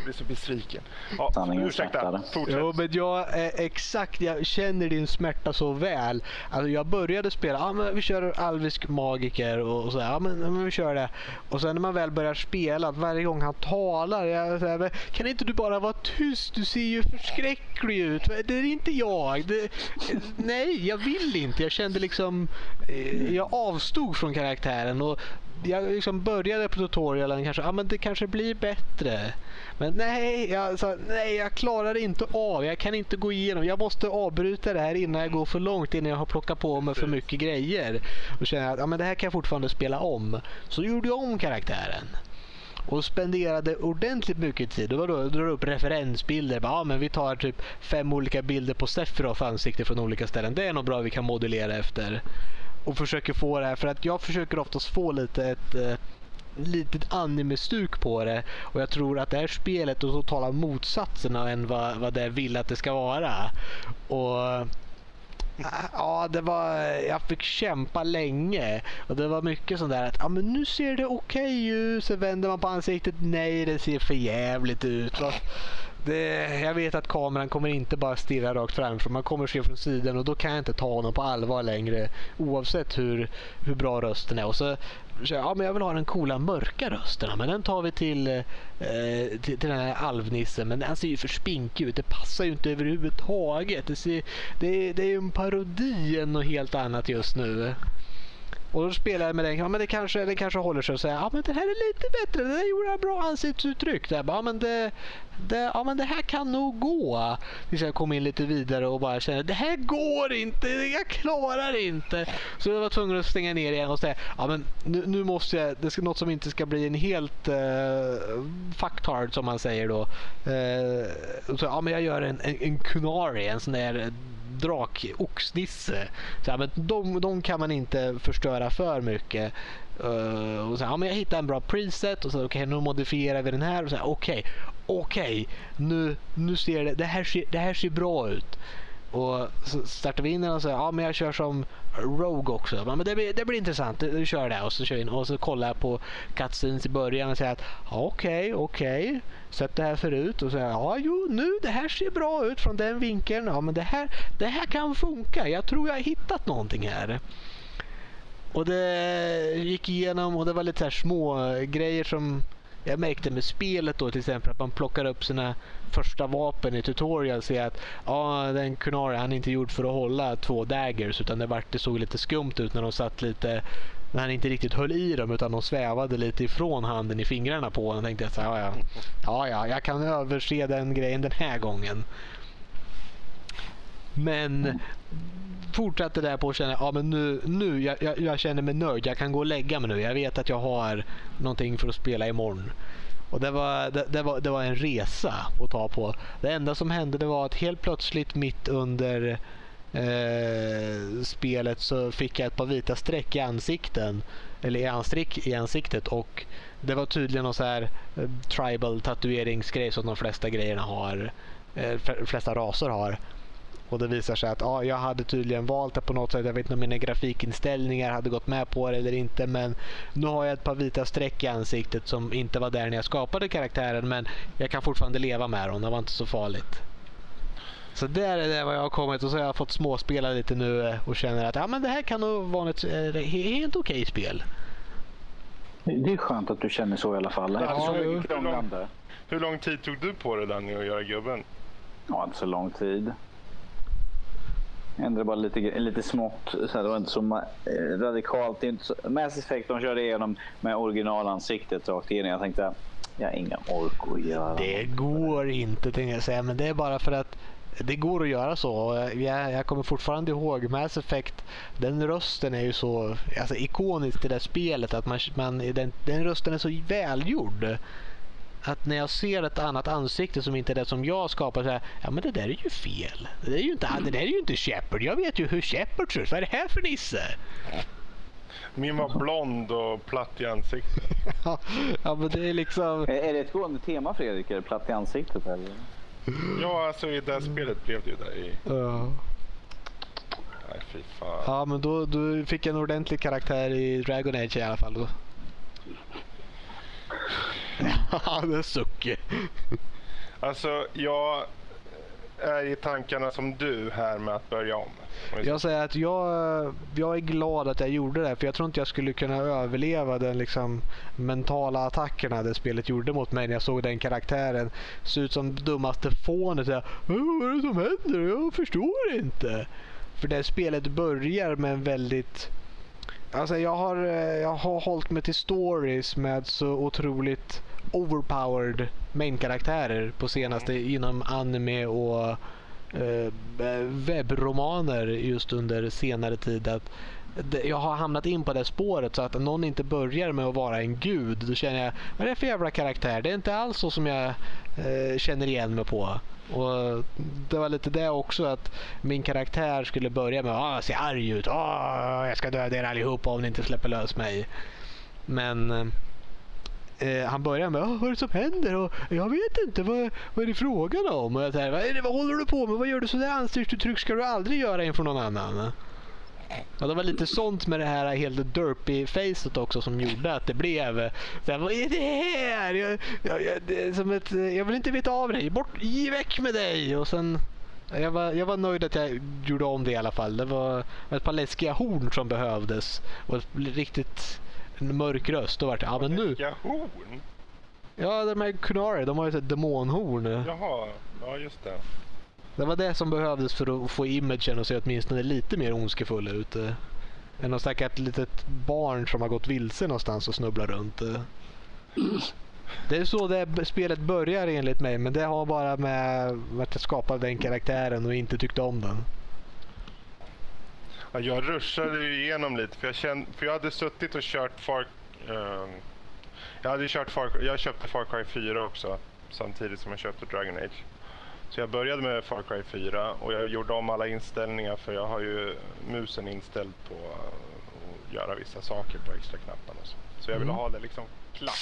jag blir så besviken. Ja, Sanningen ursäkta, fortsätt. Jo, men jag är exakt, jag känner din smärta så väl. Alltså jag började spela, ja men vi kör alvisk magiker och, och så ja men, men vi kör det. Och sen när man väl börjar spela, att varje gång han talar, jag, så här, men, kan inte du bara vara tyst? Du ser ju förskräcklig ut. Det är inte jag. Det, nej, jag vill inte. Jag kände liksom, eh, jag avstod från karaktären och jag liksom började på tutorialen kanske, ja men det kanske blir bättre. Men nej, jag, sa, nej, jag klarar inte av. Jag kan inte gå igenom. Jag måste avbryta det här innan jag går för långt, innan jag har plockat på mig för mycket grejer. Och känner att ja, men det här kan jag fortfarande spela om. Så gjorde jag om karaktären. Och spenderade ordentligt mycket tid. Och då drar upp referensbilder. Bara, Ja, men vi tar typ fem olika bilder på Sephiroth ansikte från olika ställen. Det är nog bra vi kan modellera efter. Och försöker få det här. För att jag försöker oftast få lite ett eh, litet anime-stuk på det. Och jag tror att det här spelet och totala motsatsen motsatserna än vad, vad det vill att det ska vara. Och Ja, det var, jag fick kämpa länge. Och det var mycket sånt där att ja, men nu ser det okej ut. Sen vänder man på ansiktet. Nej, det ser för jävligt ut. Det, jag vet att kameran kommer inte bara stirra rakt framför. Man kommer se från sidan och då kan jag inte ta honom på allvar längre. Oavsett hur, hur bra rösten är. Och så, så ja, men jag vill ha den coola mörka rösten. Men den tar vi till, eh, till, till den här alvnissen. Men han ser ju för spinkig ut. Det passar ju inte överhuvudtaget. Det, ser, det, det är ju en parodi än något helt annat just nu. Och då spelar jag med den. Ja, men det kanske, det kanske håller sig och säger ja men det här är lite bättre. Det där gjorde jag bra ansiktsuttryck. Där. Ja, men det, det, ja men det här kan nog gå. Tills jag kom in lite vidare och bara kände det här går inte. Jag klarar inte. Så jag var tvungen att stänga ner igen och säga ja men nu, nu måste jag. Det ska något som inte ska bli en helt uh, fucktard som man säger då. Uh, så, ja men jag gör en, en, en kunari. En sån där drak-oxnisse. Så, ja, men de, de kan man inte förstöra för mycket. Uh, och så, ja, men jag hittar en bra preset och så okej okay, nu modifierar vi den här. och så Okej, okay, okej, okay, nu, nu ser det, det här ser, det här ser bra ut. Och så startar vi in den och säger ja men jag kör som Rogue också. Ja, men det, blir, det blir intressant, du kör det. Och så kör in och så kollar jag på cutscenes i början och säger att okej, okej. Sett det här förut och säger ja jo nu det här ser bra ut från den vinkeln. Ja men det här, det här kan funka. Jag tror jag har hittat någonting här. Och det gick igenom och det var lite så här små grejer som jag märkte med spelet då till exempel att man plockar upp sina första vapen i tutorial och ser att ah, den Kunari han är inte gjord för att hålla två daggers utan det, var, det såg lite skumt ut när de satt lite när han inte riktigt höll i dem utan de svävade lite ifrån handen i fingrarna på honom. tänkte jag så här, ja, ja, ja, jag kan överse den grejen den här gången. Men fortsatte där på att känna ja men nu, nu jag, jag, jag, känner mig nöjd. Jag kan gå och lägga mig nu. Jag vet att jag har någonting för att spela imorgon. Och det var, det, det, var, det var en resa att ta på. Det enda som hände det var att helt plötsligt mitt under eh, spelet så fick jag ett par vita streck i ansikten. Eller i, anstrick i ansiktet och det var tydligen någon så här eh, tribal tatueringsgrej som de flesta grejerna har. Eh, flesta raser har. Och det visar sig att ja, jag hade tydligen valt det på något sätt. Jag vet inte om mina grafikinställningar hade gått med på det eller inte. Men nu har jag ett par vita streck i ansiktet som inte var där när jag skapade karaktären. Men jag kan fortfarande leva med dem. Det var inte så farligt. Så där är det vad jag har kommit och så har jag fått småspela lite nu och känner att ja, men det här kan nog vara ett helt okej okay spel. Det är skönt att du känner så i alla fall. Ja, hur, lång, hur lång tid tog du på det Danny att göra gubben? Ja, inte så lång tid. Ändrade bara lite, lite smått. Så här, det var inte så eh, radikalt. Inte så, Mass Effect de körde igenom med originalansiktet rakt igenom. Jag tänkte jag har inga ork att göra. Det går inte tänkte jag säga. Men det är bara för att det går att göra så. Jag, jag kommer fortfarande ihåg Mass Effect. Den rösten är ju så alltså, ikonisk i det spelet. att man, man, den, den rösten är så välgjord att när jag ser ett annat ansikte som inte är det som jag skapar så här, ja men det där är ju fel. Det, är ju inte, det där är ju inte Shepard. Jag vet ju hur Shepard ser ut. Vad är det här för nisse? Min var blond och platt i ansiktet. Ja, men det är liksom... Är, det ett gående tema Fredrik? Är det platt i ansiktet? Eller? Ja, alltså i det här spelet blev det ju där i... Ja. Nej, fy fan. Ja, men då, du fick en ordentlig karaktär i Dragon Age i alla fall. Då. Ja, det sucker. Alltså, jag är i tankarna som du här med att börja om. Jag säger att jag, jag är glad att jag gjorde det, för jag tror inte jag skulle kunna överleva den liksom mentala attackerna det spelet gjorde mot mig när jag såg den karaktären se ut som dummaste fånet. Så här, "Åh, Vad är det som händer? Jag förstår inte. För det spelet börjar med en väldigt... Alltså jag har, eh, jag har hållit mig till stories med så otroligt overpowered main-karaktärer på senaste inom anime och eh, webbromaner just under senare tid. Att jag har hamnat in på det spåret så att någon inte börjar med att vara en gud. Då känner jag, vad är det för jävla karaktär? Det är inte alls så som jag eh, känner igen mig på. Och Det var lite det också att min karaktär skulle börja med att se arg ut. Ah, jag ska döda er allihopa om ni inte släpper lös mig. Men eh, han börjar med ah, vad är det som händer? Och, jag vet inte, vad, vad är det frågan om? Och jag säger, vad, vad håller du på med? Vad gör du sådär ansiktsuttryck ska du aldrig göra inför någon annan? Ja, det var lite sånt med det här helt derpy-facet också som gjorde att det blev så här, Vad är det här? Jag, jag, jag, som ett, jag vill inte veta av dig. Bort, ge väck med dig! Och sen jag var, jag var nöjd att jag gjorde om det i alla fall. Det var ett par läskiga horn som behövdes. Och ett riktigt mörk röst. Då var det, ja men nu. Ja, horn? Ja, de här Kunari, de har ju ett demonhorn. Jaha, ja just det. Det var det som behövdes för att få imagen att se åtminstone lite mer ondskefull ut. Eh, än att stackars litet barn som har gått vilse någonstans och snubblar runt. Eh, det är så det spelet börjar enligt mig, men det har bara med att jag skapade den karaktären och inte tyckte om den. Ja, jag ruschade ju igenom lite för jag, kände, för jag hade suttit och kört Far... Uh, jag hade kört Far, jag köpte Far Cry 4 också samtidigt som jag köpte Dragon Age. Så jag började med Far Cry 4 och jag gjorde om alla inställningar för jag har ju musen inställd på att göra vissa saker på extra knapparna och så. Så jag ville Mm. ha det liksom klart.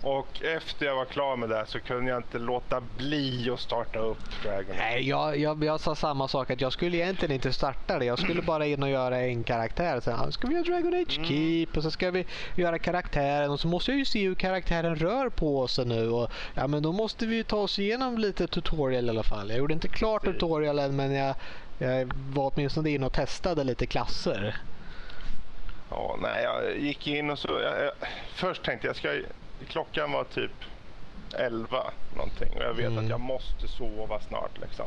Och efter jag var klar med det så kunde jag inte låta bli att starta upp Dragon. Nej, jag, jag, jag sa samma sak. att Jag skulle egentligen inte starta det. Jag skulle bara in och göra en karaktär. Sen "Ah, ska vi göra Dragon Age Mm. Keep och så ska vi göra karaktären. Och så måste jag ju se hur karaktären rör på sig nu. Och, ja, men då måste vi ju ta oss igenom lite tutorial i alla fall. Jag gjorde inte klart tutorialen men jag, jag var åtminstone inne och testade lite klasser. Ja, nej, jag gick in och så... Jag, jag, först tänkte jag, ska, klockan var typ 11 någonting och jag vet Mm. att jag måste sova snart liksom.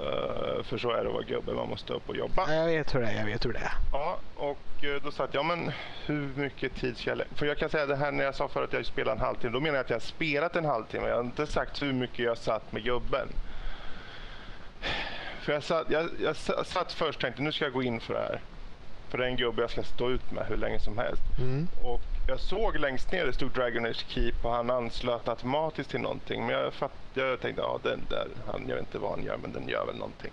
Eh, för så är det att vara gubbe, man måste upp och jobba. Ja, Jag vet hur det är. Jag vet hur det är. Ja, och eh, då sa jag, ja men hur mycket tid ska jag lä-" För jag kan säga det här när jag sa förut att jag spelar en halvtimme, då menar jag att jag har spelat en halvtimme. Jag har inte sagt hur mycket jag satt med gubben. För jag satt, jag, jag sa- satt först och tänkte, nu ska jag gå in för det här. För det är en gubbe jag ska stå ut med hur länge som helst. Mm. Och jag såg längst ner det stod Dragon Age Keep och han anslöt automatiskt till någonting. Men jag, fatt, jag tänkte, ja den där, han gör inte vad han gör men den gör väl någonting.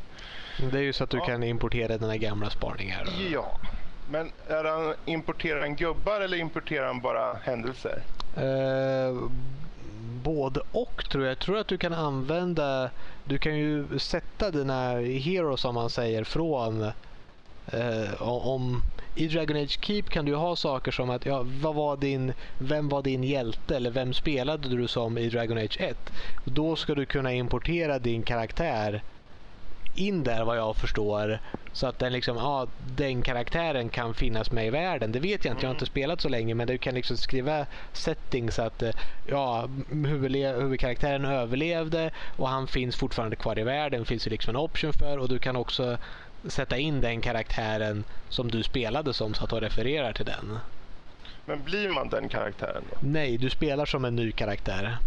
Det är ju så att du Ja. kan importera dina gamla spaningar. Ja. Men är han, importerar han gubbar eller importerar han bara händelser? Eh, både och tror jag. Jag tror att du kan använda... Du kan ju sätta dina heroes som man säger från... Eh, om, I Dragon Age Keep kan du ha saker som att ja, vad var din, vem var din hjälte eller vem spelade du som i Dragon Age 1? Då ska du kunna importera din karaktär in där vad jag förstår. Så att den, liksom, ja, den karaktären kan finnas med i världen. Det vet jag inte, jag har inte spelat så länge. Men du kan liksom skriva settings att eh, ja, huvudkaraktären överlevde och han finns fortfarande kvar i världen. finns det liksom en option för. Och du kan också sätta in den karaktären som du spelade som så att de refererar till den. Men blir man den karaktären då? Nej, du spelar som en ny karaktär.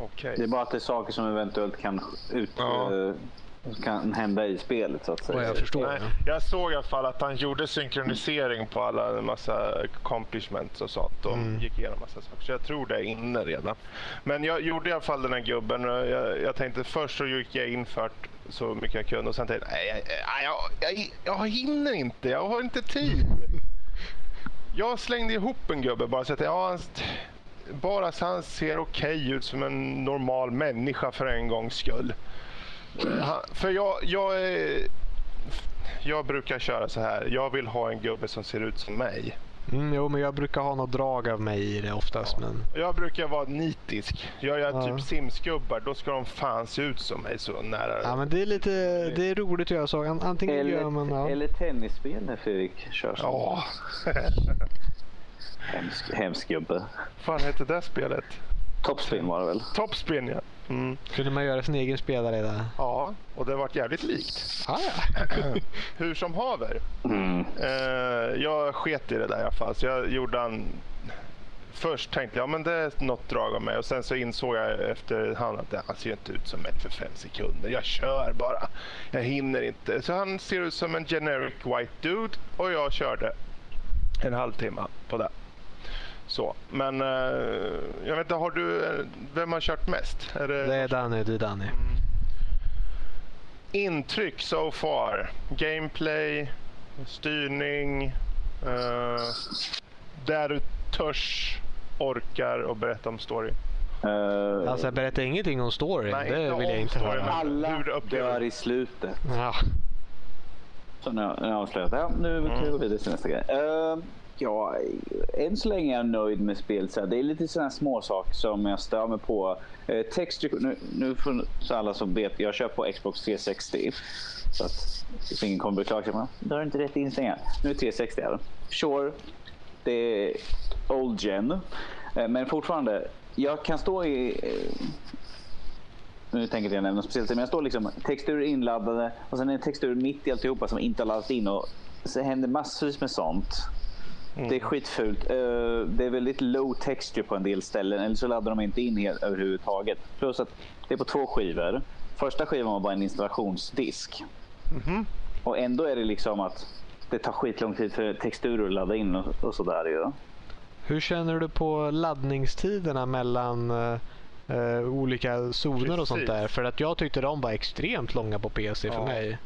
Okej. Det är bara att det är saker som eventuellt kan, ut, Ja. eh, kan hända i spelet så att säga. Vad jag förstår. Nej, jag såg i alla fall att han gjorde synkronisering på alla en massa accomplishments och sånt och Mm. gick igenom massa saker. Så jag tror det är inne redan. Men jag gjorde i alla fall den här gubben. och Jag, jag tänkte först så gick jag in för så mycket jag kunde och sen tänkte jag, nej, jag, jag, jag, jag hinner inte, jag har inte tid. jag slängde ihop en gubbe bara så att ja, han, bara så han ser okej ut som en normal människa för en gångs skull. Han, för jag, jag, eh, jag brukar köra så här. Jag vill ha en gubbe som ser ut som mig. Mm, jo, men jag brukar ha något drag av mig i det oftast. Men... Jag brukar vara nitisk. Gör jag Ja. typ simsgubbar då ska de fan se ut som mig så nära. Ja, men det är lite det är roligt att göra så. An- Antingen gör man... Eller, Ja. eller tennisspel när Fredrik kör så. Ja, Hemsk, hemsk gubbe. fan hette det spelet? Topspin var det väl? Topspin ja. Mm. Kunde man göra sin egen spelare där? Ja, och det har varit jävligt likt. Ah, ja. Hur som haver. Mm. Eh, jag sket i det där i alla fall. Så jag gjorde en... Först tänkte jag ja, men det är något drag av mig och sen så insåg jag efterhand att han ser inte ut som ett för fem sekunder. Jag kör bara. Jag hinner inte. Så han ser ut som en generic white dude och jag körde en halvtimme på det. Så, men eh, jag vet inte, har du, eh, vem har kört mest? Är det, Det är Danny, det är Danny. intryck so far? Gameplay, styrning, eh, där du törs, orkar och berätta om story. Eh, Alltså jag berättar ingenting om storyn. Nej, det inte vill jag inte höra. alla hur dör i slutet. Ja. Så nu, nu har jag avslöjat. Ja, nu kan vi gå vidare till nästa grej. Uh, ja, än så länge är jag nöjd med spelet. Så Det är lite sådana små saker som jag stör mig på. Eh, texture, nu, nu för alla som vet, jag kör på Xbox 360. Så att så ingen kommer beklaga sig. men Du har inte rätt inställningar. Nu är 360 här. Sure, det är old gen. Eh, Men fortfarande, jag kan stå i... eh, nu tänker inte jag nämna speciellt, men jag står liksom texturer inladdade och sen är det texturer mitt i alltihopa som inte har laddats in och så händer massvis med sånt. Det är skitfult. Eh, Det är väldigt low texture på en del ställen eller så laddar de inte in helt överhuvudtaget. Plus att det är på två skivor. Första skivan var bara en installationsdisk. Och ändå är det liksom att det tar skitlång tid för texturer att ladda in och, och sådär ju. Hur känner du på laddningstiderna mellan eh, eh, olika zoner och sånt Precis. där? För att jag tyckte de var extremt långa på PC för Ja. mig.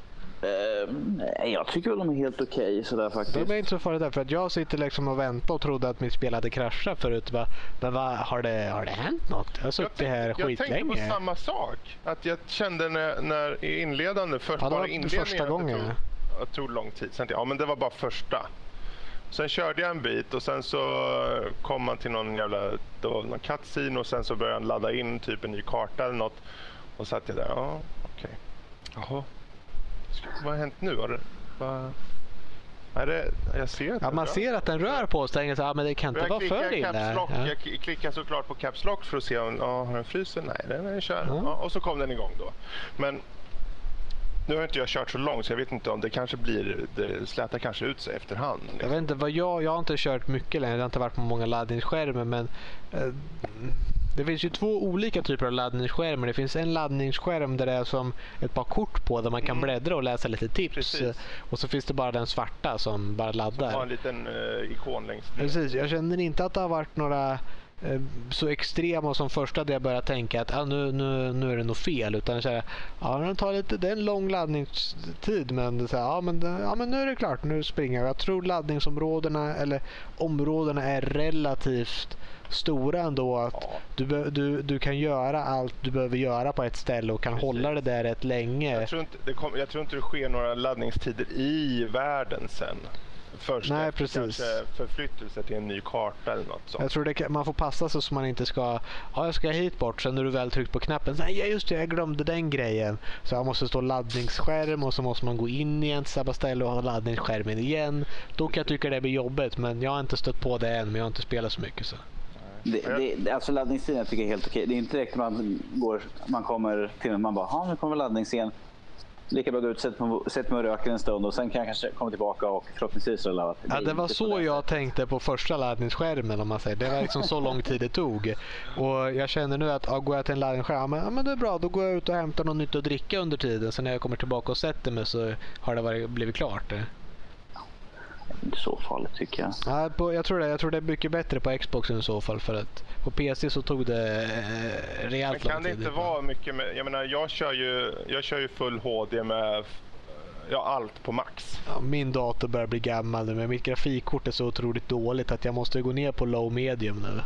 Nej, jag tycker väl de är helt okej sådär faktiskt. De är inte så farligt där för att jag sitter liksom och väntar och trodde att mitt spel hade kraschat förut. Va? Men va, har, det, har det hänt något? Jag har suttit tänkte, här jag tänkte på skitlänge. samma sak. Att jag kände när, när i inledande, först Ja, bara inledningen, första att det gången. Tog, tog lång tid. Sen ja men det var bara första. Sen körde jag en bit och sen så kom man till någon jävla, det var någon cutscene och sen så började han ladda in typ en ny karta eller något. Och satt jag där, ja okej. Jaha. Vad har hänt nu? Var det, vad... Är det, jag ser inte. Ja, man det. ser att den rör på sig. Tänker ah, men det kan inte Jag vara för lock, Ja. jag klickar såklart på Caps Lock för att se om ja, har den fryser. Nej, den är kör. Ja. Ja, och så kom den igång då. Men nu har inte jag kört så långt så jag vet inte om det kanske blir, det slätar kanske ut sig efterhand. Jag vet inte vad jag, jag har inte kört mycket längre. Jag har inte varit på många laddningsskärmar men eh, det finns ju två olika typer av laddningsskärmar. Det finns en laddningsskärm där det är som ett par kort på där man kan bläddra och läsa lite tips. Precis. Och så finns det bara den svarta som bara laddar. Ha en liten eh, ikon längst ner. Precis, jag känner inte att det har varit några så extrema som första där jag började tänka att ah, nu, nu, nu är det nog fel. Utan så här, ja, den tar lite, det är en lång laddningstid men, så här, ja, men, ja, men nu är det klart, nu springer jag. Jag tror laddningsområdena eller områdena är relativt stora ändå. Att Ja. du, du, du kan göra allt du behöver göra på ett ställe och kan Precis. hålla det där rätt länge. Jag tror, inte, det kom, jag tror inte det sker några laddningstider i världen sen. Först Nej, efter precis. kanske förflyttelse till en ny karta eller något sånt. Jag tror det kan, man får passa sig så man inte ska, ja jag ska hit bort, sen när du väl tryckt på knappen, så, nej ja, just det, jag glömde den grejen. Så jag måste stå laddningsskärm och så måste man gå in igen till samma ställe och ha laddningsskärmen igen. Då kan jag tycka det blir jobbigt, men jag har inte stött på det än, men jag har inte spelat så mycket. Så. Det, det, alltså laddningstiden tycker jag är helt okej. Det är inte direkt man går, man kommer till man bara, ja nu kommer laddningsscen. Lika bra att gå ut, sätter mig, mig och röker en stund och sen kan jag kanske komma tillbaka och förhoppningsvis har laddat. Ja, det var så det jag tänkte på första laddningsskärmen om man säger. Det var liksom så lång tid det tog. Och jag känner nu att ja, går jag till en laddningsskärm, ja, men, ja, men det är bra, då går jag ut och hämtar något nytt att dricka under tiden. Sen när jag kommer tillbaka och sätter mig så har det varit, blivit klart. Inte så farligt tycker jag. Ja, på, jag, tror det, jag tror det är mycket bättre på Xboxen i så fall. För att på PC så tog det eh, Men rejält lång kan det inte vara mycket med, jag menar jag kör ju, jag kör ju full HD med ja, allt på max. Ja, min dator börjar bli gammal nu men mitt grafikkort är så otroligt dåligt att jag måste gå ner på low medium nu.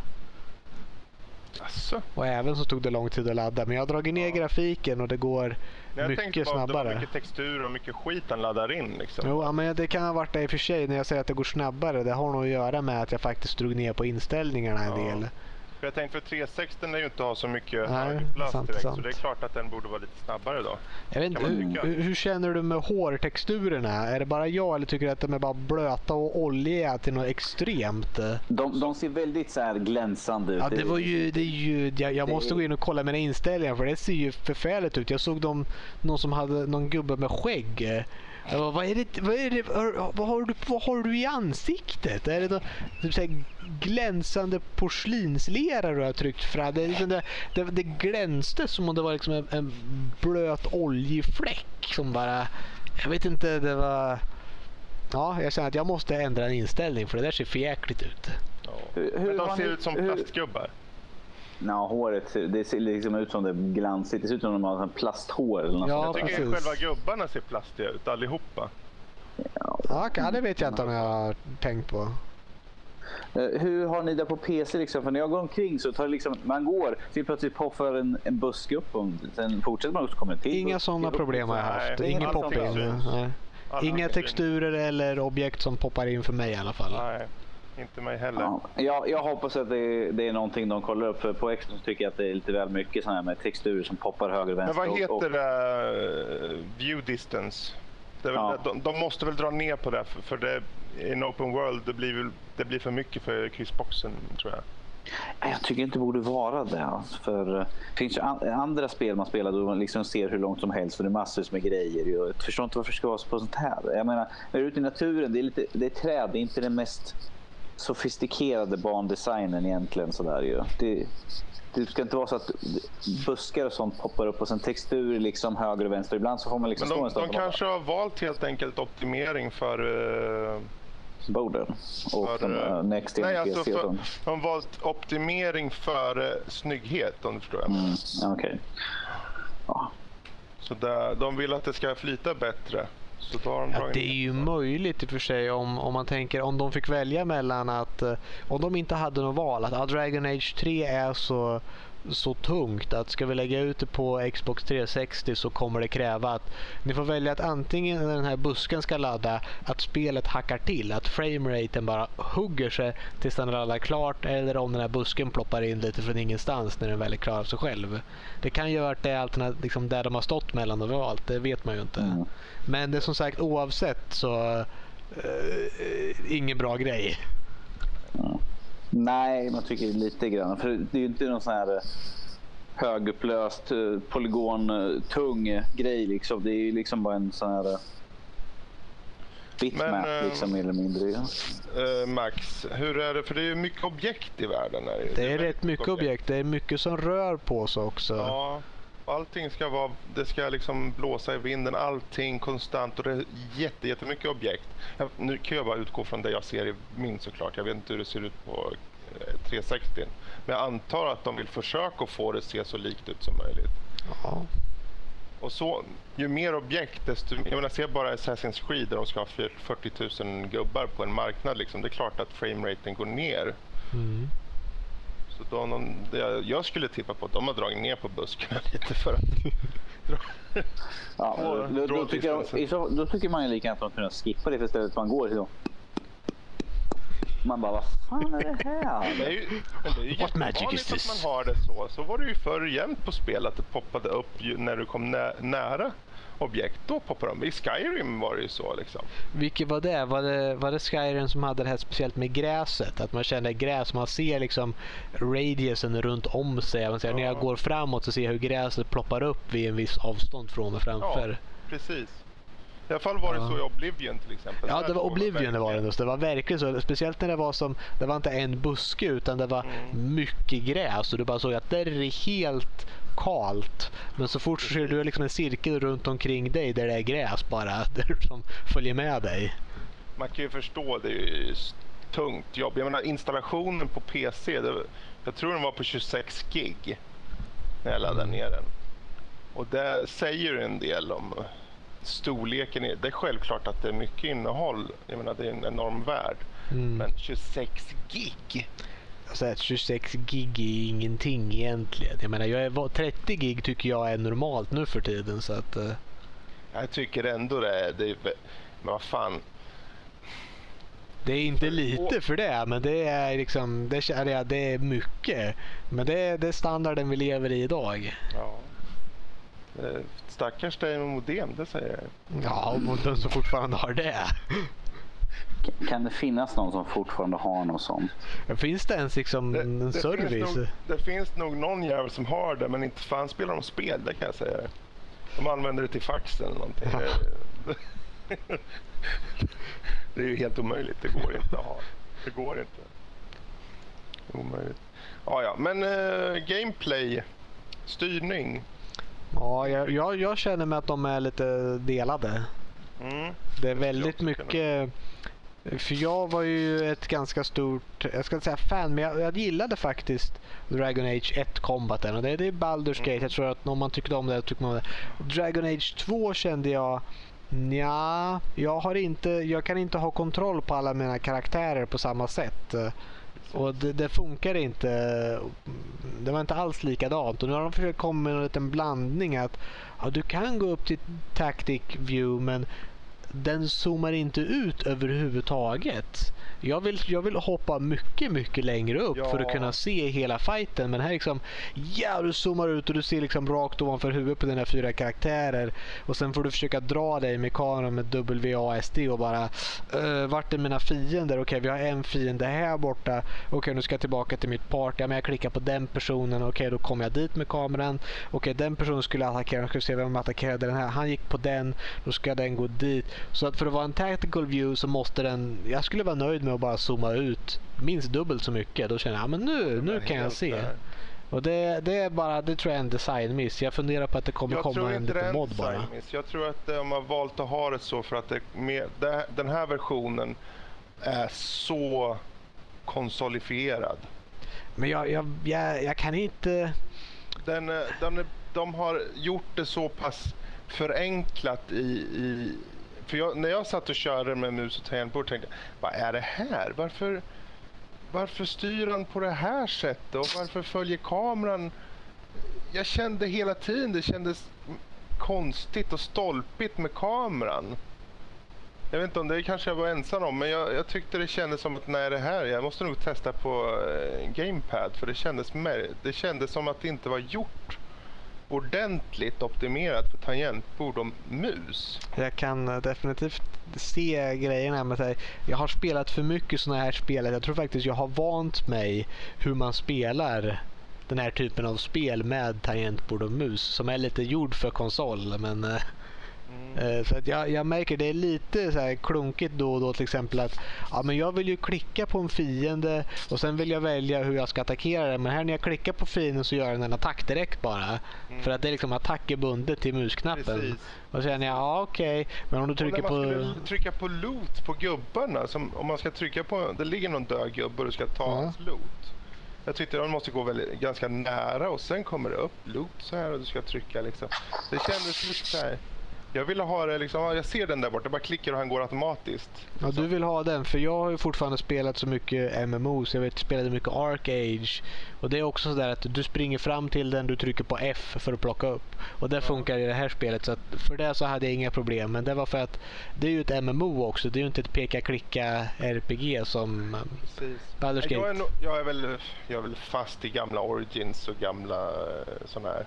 Asså? Och även så tog det lång tid att ladda. Men jag har dragit ner grafiken och det går Jag mycket bara att det var snabbare. mycket textur och mycket skit han laddar in liksom. Jo, ja, men det kan ha varit det i och för sig när jag säger att det går snabbare. Det har nog att göra med att jag faktiskt drog ner på inställningarna en Ja. del. För jag tänkte för 360 är ju inte ha så mycket sant, direkt sant. så det är klart att den borde vara lite snabbare då. Jag vet inte, hur, hur, känner du med hårtexturerna? Är det bara jag eller tycker du att de är bara blöta och oljiga till något extremt? De, de ser väldigt så här glänsande ut. Ja, det var ju, det är ju, jag, jag Det- måste gå in och kolla mina inställningar för det ser ju förfärligt ut. Jag såg dem, någon som hade någon gubbe med skägg. Bara, vad, är det, vad, är det, vad, har du, vad har du i ansiktet? Är det då, typ så här glänsande porslinslera du har tryckt fram? Det, är liksom det, det, det glänste som om det var liksom en, en blöt oljig fläck som bara... Jag vet inte, det var... Ja, jag känner att jag måste ändra en inställning för det där ser för jäkligt ut. Ja. Hur- hur Men de ser ni- ut som hur- plastgubbar. Ja, håret det ser liksom ut som det är glansigt. Det ser ut som de har plasthår eller något Ja, sånt Jag tycker precis. själva gubbarna ser plastiga ut allihopa. Ja. Okej, det vet jag inte om jag har tänkt på. Eh, Hur har ni det på PC? Liksom? För när jag går omkring så tar det liksom, man går, så plötsligt poppar en, en buske upp och sen fortsätter man och så kommer till. Inga sådana problem har jag haft. Nej, Ingen allt pop sånt in. syns. Nej. Alla Inga texturer eller objekt som poppar in för mig i alla fall. Nej, inte mig heller. Ja, jag, jag hoppas att det, det är någonting de kollar upp. För på Xbox tycker jag att det är lite väl mycket såna här med texturer som poppar höger och Men vänster. vad och- heter och, det? View distance? Det är väl, Ja. de, de måste väl dra ner på det för, för det, i en open world det blir, det blir för mycket för kryssboxen tror jag. Jag tycker inte det borde vara det. Alltså, för eh, det finns ju an, andra spel man spelar då man liksom ser hur långt som helst. För det är massor med grejer. Jag förstår inte varför det ska vara så på sånt här. Jag menar, när du är ute i naturen, det är, lite, det är träd. Det är inte den mest sofistikerade bandesignen egentligen. Sådär, ju. Det, det ska inte vara så att buskar och sånt poppar upp och sen textur liksom höger och vänster. Ibland så får man liksom Men stå de, någonstans de och kanske har valt helt enkelt optimering för... eh, borden och för, de, uh, Next nej, alltså för, de har valt optimering för uh, snygghet om du förstår vad jag menar. Mm, okej. Ja. Så där, de vill att det ska flyta bättre. Så då har de Ja, det är ju möjligt i och för sig om, om man tänker om de fick välja mellan att eh, om de inte hade något val att ah, Dragon Age 3 är så så tungt att ska vi lägga ut det på Xbox 360 så kommer det kräva att ni får välja att antingen när den här busken ska ladda att spelet hackar till, att frameraten bara hugger sig tills den laddar klart eller om den här busken ploppar in lite från ingenstans när den väl är klar av sig själv. Det kan ju ha varit det alternativ, liksom där de har stått mellan och valt, det vet man ju inte. Mm. Men det är som sagt oavsett så uh, ingen bra grej. Nej, man tycker lite grann. För det är ju inte någon sån här eh, högupplöst, eh, polygon, eh, tung grej liksom. Det är ju liksom bara en sån här bitmap Men, liksom mer eller mindre. Ja. Eh, Max, hur är det? För det är ju mycket objekt i världen. Är Det är väldigt rätt mycket objekt. Det är mycket som rör på sig också. Ja, allting ska vara, det ska liksom blåsa i vinden, allting konstant och det är jätte, jättemycket objekt. Jag, nu kan jag bara utgå från det jag ser i min såklart. Jag vet inte hur det ser ut på eh, 360. Men jag antar att de vill försöka få det att se så likt ut som möjligt. Ja. Och så, ju mer objekt desto... Jag menar, se bara Assassin's Creed där de ska ha 40 000 gubbar på en marknad. Liksom. Det är klart att frameraten går ner. Mm. Så då någon, det, jag skulle tippa på att de har dragit ner på buskarna lite för att... Ja, Och då, då, tycker jag, då tycker man ju lika gärna att de kunde skippa det för istället man går så. Man bara, vad fan är det här? Det är ju, men det är ju What magic is this? att man har det så. Så var det ju förr jämt på spel att det poppade upp ju när du kom nä, nära objekt. Då poppade de. I Skyrim var det ju så liksom. Vilket var det? Var, det? var det Skyrim som hade det här speciellt med gräset? Att man känner gräs, man ser liksom radiusen runt om sig. Man säger, När jag Ja. går framåt så ser jag hur gräset ploppar upp vid en viss avstånd från mig framför. Ja, precis. I alla fall var det Ja. så i Oblivion till exempel. Ja, det var Oblivion det var det. just. Det var verkligen så. Speciellt när det var som, det var inte en buske utan det var Mm. mycket gräs och du bara såg att där är det helt kalt. Men så fort så ser du liksom en cirkel runt omkring dig där det är gräs bara, där som följer med dig. Man kan ju förstå, det är ju tungt jobb. Jag menar installationen på PC, det, jag tror den var på 26 gig när jag laddade ner den. Och det säger en del om storleken, är, det är självklart att det är mycket innehåll. Jag menar, det är en enorm värld. Mm. Men 26 gig? Alltså, 26 gig är ingenting egentligen. Jag menar, jag är, 30 gig tycker jag är normalt nu för tiden. Så att, uh... Jag tycker ändå det. Är, det är, men vad fan. Det är inte lite för det, men det är liksom det, är, det är mycket. Men det är, det är standarden vi lever i idag. Ja. Stackars dig med modem, det säger jag. Ja, mot den som fortfarande har det. Kan det finnas någon som fortfarande har något sånt? Finns det ens liksom det, en det service? Finns nog, det finns nog någon jävel som har det, men inte fan spelar de spel, det kan jag säga. De använder det till fax eller någonting. det är ju helt omöjligt. Det går inte att ha. Det går inte. Omöjligt. Ja, ja. Men uh, gameplay, styrning. Ja, jag, jag, jag, känner mig att de är lite delade. Mm. Det är väldigt mycket... För jag var ju ett ganska stort, jag ska inte säga fan, men jag, jag gillade faktiskt Dragon Age 1-kombaten. Och det, det är Baldur's Gate. Jag tror att om man tyckte om det, tycker man om det. Dragon Age 2 kände jag Ja, jag har inte, jag kan inte ha kontroll på alla mina karaktärer på samma sätt. Och det, det, funkar inte. Det var inte alls likadant. Och nu har de försökt komma med en liten blandning att ja, du kan gå upp till Tactic View men den zoomar inte ut överhuvudtaget. Jag vill, jag vill hoppa mycket, mycket längre upp ja. för att kunna se hela fighten. Men här liksom, ja du zoomar ut och du ser liksom rakt ovanför huvudet på dina fyra karaktärer. Och sen får du försöka dra dig med kameran med WASD och bara, uh, vart är mina fiender? Okej, okay, vi har en fiende här borta. Okej, okay, nu ska jag tillbaka till mitt party. Ja, men jag klickar på den personen. Okej, okay, då kommer jag dit med kameran. Okej, den personen skulle attackera. Jag ska se vem attackerade den här. Han gick på den. Då ska den gå dit. Så att för att vara en tactical view så måste den, jag skulle vara nöjd med att bara zooma ut minst dubbelt så mycket. Då känner jag, ja, men nu, nu kan jag se. Där. Och det, det är bara, det tror jag är en designmiss. Jag funderar på att det kommer jag komma en liten mod bara. Jag tror att de har valt att ha det så för att det, med, det, den här versionen är så konsolifierad. Men jag, jag, jag, jag kan inte... Den, den, de har gjort det så pass förenklat i, i för jag, när jag satt och körde med mus och tangentbord tänkte jag, vad är det här? Varför, varför styr han på det här sättet och varför följer kameran? Jag kände hela tiden, det kändes konstigt och stolpigt med kameran. Jag vet inte om det kanske jag var ensam om, men jag, jag tyckte det kändes som att nej det här, jag måste nog testa på eh, Gamepad för det kändes, det kändes som att det inte var gjort ordentligt optimerat för tangentbord och mus. Jag kan eh, definitivt se grejerna med att jag har spelat för mycket sådana här spel. Jag tror faktiskt jag har vant mig hur man spelar den här typen av spel med tangentbord och mus som är lite gjord för konsol. Men eh, Mm. Så att jag, jag märker det är lite så här klunkigt då och då till exempel att ja, men jag vill ju klicka på en fiende och sen vill jag välja hur jag ska attackera den. Men här när jag klickar på fienden så gör den en attack direkt bara. Mm. För att det är liksom attack är bundet till musknappen. Precis. Och känner jag, ja okej. Okay. Men om du trycker på... Skulle trycka på loot på gubbarna. Som, om man ska trycka på, det ligger någon död gubbe och du ska ta ja. hans loot. Jag tyckte de måste gå väldigt, ganska nära och sen kommer det upp loot så här och du ska trycka liksom. Det kändes lite så här jag ville ha det liksom, jag ser den där borta, jag bara klickar och han går automatiskt. Ja, du vill ha den, för jag har ju fortfarande spelat så mycket MMOs. Jag vet, spelade mycket Arc Age. Och det är också sådär att du springer fram till den, du trycker på F för att plocka upp. Och det ja. funkar i det här spelet. Så för det så hade jag inga problem. Men det var för att det är ju ett MMO också. Det är ju inte ett peka-klicka RPG som Baldur's Gate. Jag är, no jag, är väl, jag är väl fast i gamla Origins och gamla eh, sådana här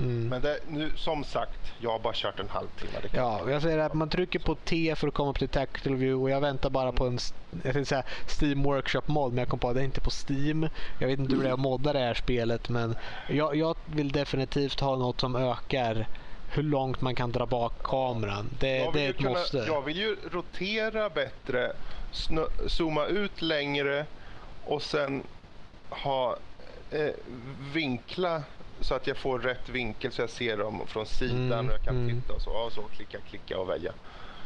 Mm. Men det, nu, som sagt, jag har bara kört en halvtimme. ja, jag säger att man trycker på T för att komma upp till Tactical View och jag väntar bara på en jag tänkte säga Steam Workshop mod men jag kom på att det är inte på Steam. Jag vet inte hur det är att modda det här spelet men jag, jag vill definitivt ha något som ökar hur långt man kan dra bak kameran. Det, det är ett kunna, måste. Jag vill ju rotera bättre, zooma ut längre och sen ha eh, vinkla så att jag får rätt vinkel så jag ser dem från sidan mm, och jag kan mm. titta och så, och så klicka, klicka och välja.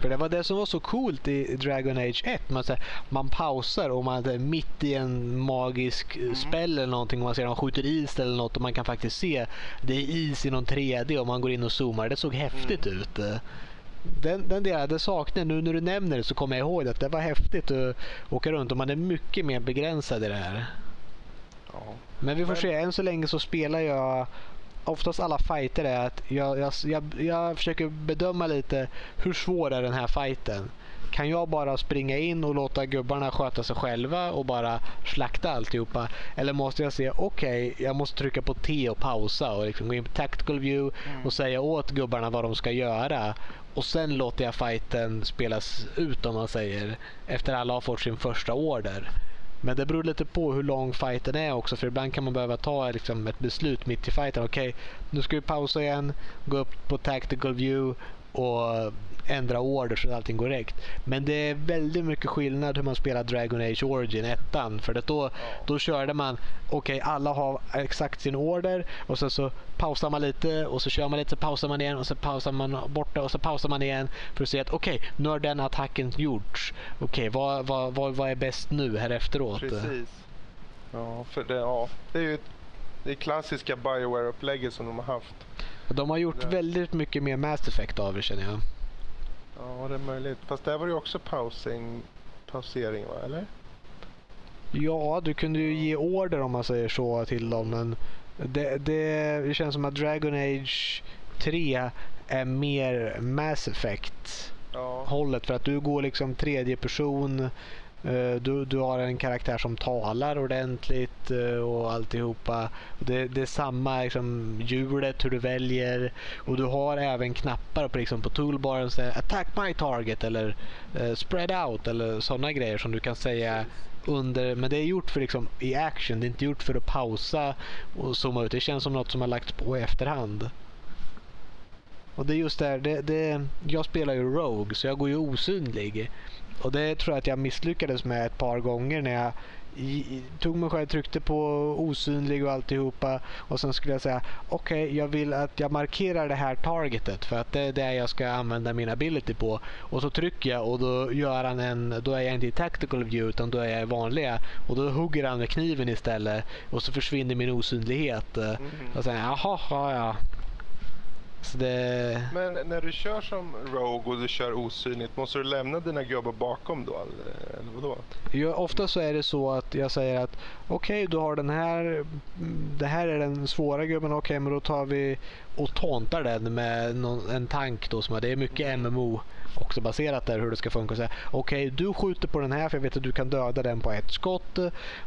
För det var det som var så coolt i Dragon Age 1. Man, här, man pausar och man är mitt i en magisk mm. spel eller någonting och man ser att man skjuter is eller något och man kan faktiskt se det är is i någon 3D och man går in och zoomar. Det såg häftigt mm. ut. den, den delen det saknar nu när du nämner det så kommer jag ihåg att det var häftigt att åka runt och man är mycket mer begränsad i det här. Ja. Men vi får Men- se. Än så länge så spelar jag oftast alla fighter är att jag, jag, jag, jag försöker bedöma lite hur svår är den här fighten. Kan jag bara springa in och låta gubbarna sköta sig själva och bara slakta alltihopa? Eller måste jag säga okej, jag måste trycka på T och pausa och liksom gå in på tactical view och säga åt gubbarna vad de ska göra. Och sen låter jag fighten spelas ut om man säger. Efter alla har fått sin första order. Men det beror lite på hur lång fighten är också. För ibland kan man behöva ta liksom, ett beslut mitt i fighten. Okej, nu ska vi pausa igen. Gå upp på tactical view och ändra order så att allting går rätt. Men det är väldigt mycket skillnad hur man spelar Dragon Age Origin 1. För att då, då körde man, okej alla har exakt sin order och sen så pausar man lite och så kör man lite, så pausar man igen och så pausar man borta och så pausar man igen för att se att okej, nu har den attacken gjorts. Okej, vad, vad, vad, vad är bäst nu här efteråt? Precis. Ja, för det, ja, det är ju det klassiska Bioware-upplägget som de har haft. De har gjort väldigt mycket mer Mass Effect av det känner jag. Ja, det är möjligt. Fast där var det också pausing, pausering, va? Eller? Ja, du kunde ju ge order om man säger så till dem. Men det, det, det känns som att Dragon Age 3 är mer Mass Effect Ja. För att du går liksom tredje person. Eh, du, du har en karaktär som talar ordentligt eh, och alltihopa. Det, det är samma liksom, hjulet, hur du väljer. Och du har även knappar på, liksom, på toolbaren. Så här, Attack my target eller eh, spread out eller sådana grejer som du kan säga under. Men det är gjort för liksom, i action. Det är inte gjort för att pausa och zooma ut. Det känns som något som har lagts på i efterhand. Och det är just där, det, det, jag spelar ju Rogue så jag går ju osynlig. Och det tror jag att jag misslyckades med ett par gånger när jag i, tog mig själv, tryckte på osynlig och alltihopa och sen skulle jag säga okej jag vill att jag markerar det här targetet för att det är det jag ska använda min ability på och så trycker jag och då gör han en, då är jag inte i tactical view utan då är jag i vanliga och då hugger han med kniven istället och så försvinner min osynlighet. Mhm. Och sen jaha, ja ja. Så det... Men när du kör som Rogue och du kör osynligt, måste du lämna dina gubbar bakom då? Eller, vadå? Ja, ofta så är det så att jag säger att okej, du har den här. Det här är den svåra gubben. Okej, men då tar vi och tontar den med någon, en tank då. Som är, det är mycket MMO också baserat där hur det ska funka. Okej, du skjuter på den här för jag vet att du kan döda den på ett skott.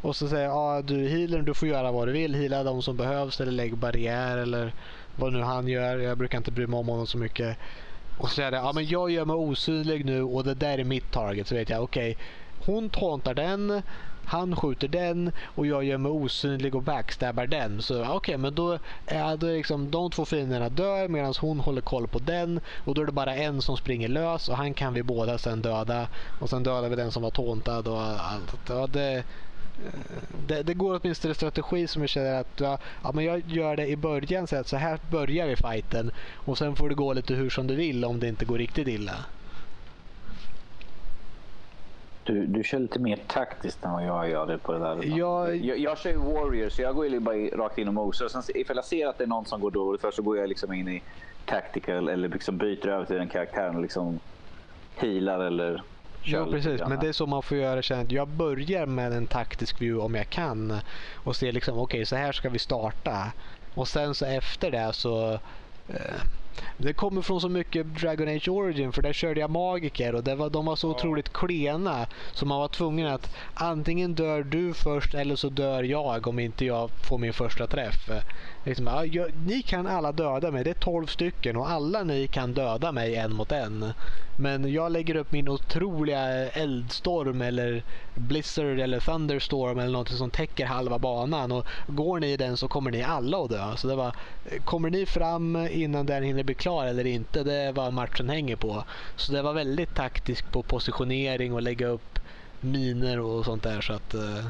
Och så säger jag, ja du healer, du får göra vad du vill. Heala de som behövs eller lägg barriär eller vad nu han gör. Jag brukar inte bry mig om honom så mycket. Och så säger jag, ja men jag gör mig osynlig nu och det där är mitt target. Så vet jag, okej. hon tauntar den, han skjuter den och jag gör mig osynlig och backstabbar den. Så okej, men då är det liksom de två fienderna dör medan hon håller koll på den och då är det bara en som springer lös och han kan vi båda sen döda och sen dödar vi den som var tauntad och allt. Ja, det, det, det går åtminstone strategi som jag känner att ja, ja, men jag gör det i början så att så här börjar vi fighten och sen får det gå lite hur som du vill om det inte går riktigt illa. Du, du kör lite mer taktiskt än vad jag gör det på det där. Jag- jag, jag kör ju Warrior så jag går ju bara i- rakt in och mosar. Sen ifall jag ser att det är någon som går dåligt för så går jag liksom in i tactical eller liksom byter över till den karaktären och liksom healar eller Ja lite precis, men det är så man får göra. Känna att jag börjar med en taktisk view om jag kan och ser liksom okej så här ska vi starta. Och sen så efter det så eh, det kommer från så mycket Dragon Age Origin för där körde jag magiker och det var, de var så otroligt klena så man var tvungen att antingen dör du först eller så dör jag om inte jag får min första träff. Liksom, ja, jag, ni kan alla döda mig, det är 12 stycken och alla ni kan döda mig en mot en. Men jag lägger upp min otroliga eldstorm eller blizzard eller thunderstorm eller något som täcker halva banan och går ni i den så kommer ni alla att dö. Så det var, kommer ni fram innan den hinner bli klar eller inte, det är vad matchen hänger på. Så det var väldigt taktiskt på positionering och lägga upp miner och sånt där. Så att, eh.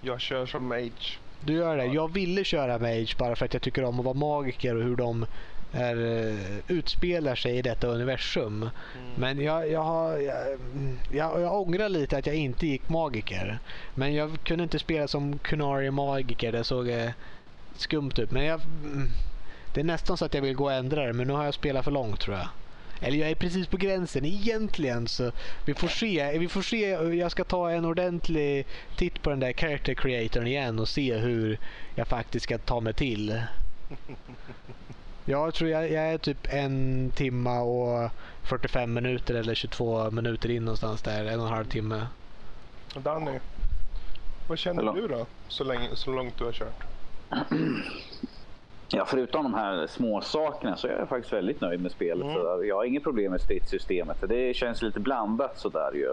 Jag kör som mage du gör det. Jag ville köra Mage bara för att jag tycker om att vara magiker och hur de är, eh, utspelar sig i detta universum. Men jag, jag, har, jag, mm, jag, jag ångrar lite att jag inte gick magiker. Men jag kunde inte spela som Kunari magiker. Det såg eh, skumt ut. Men jag, mm, det är nästan så att jag vill gå och ändra det. Men nu har jag spelat för långt tror jag. Eller jag är precis på gränsen egentligen så vi får se. Vi får se. Jag ska ta en ordentlig titt på den där character creatorn igen och se hur jag faktiskt ska ta mig till. Jag tror jag, jag är typ en timma och 45 minuter eller 22 minuter in någonstans där. En och en halv timme. Danny, vad känner Hallå? du då? Så, länge, så långt du har kört? Ja, förutom de här små sakerna så är jag faktiskt väldigt nöjd med spelet. Mm. Jag har inget problem med stridssystemet. Det känns lite blandat sådär ju.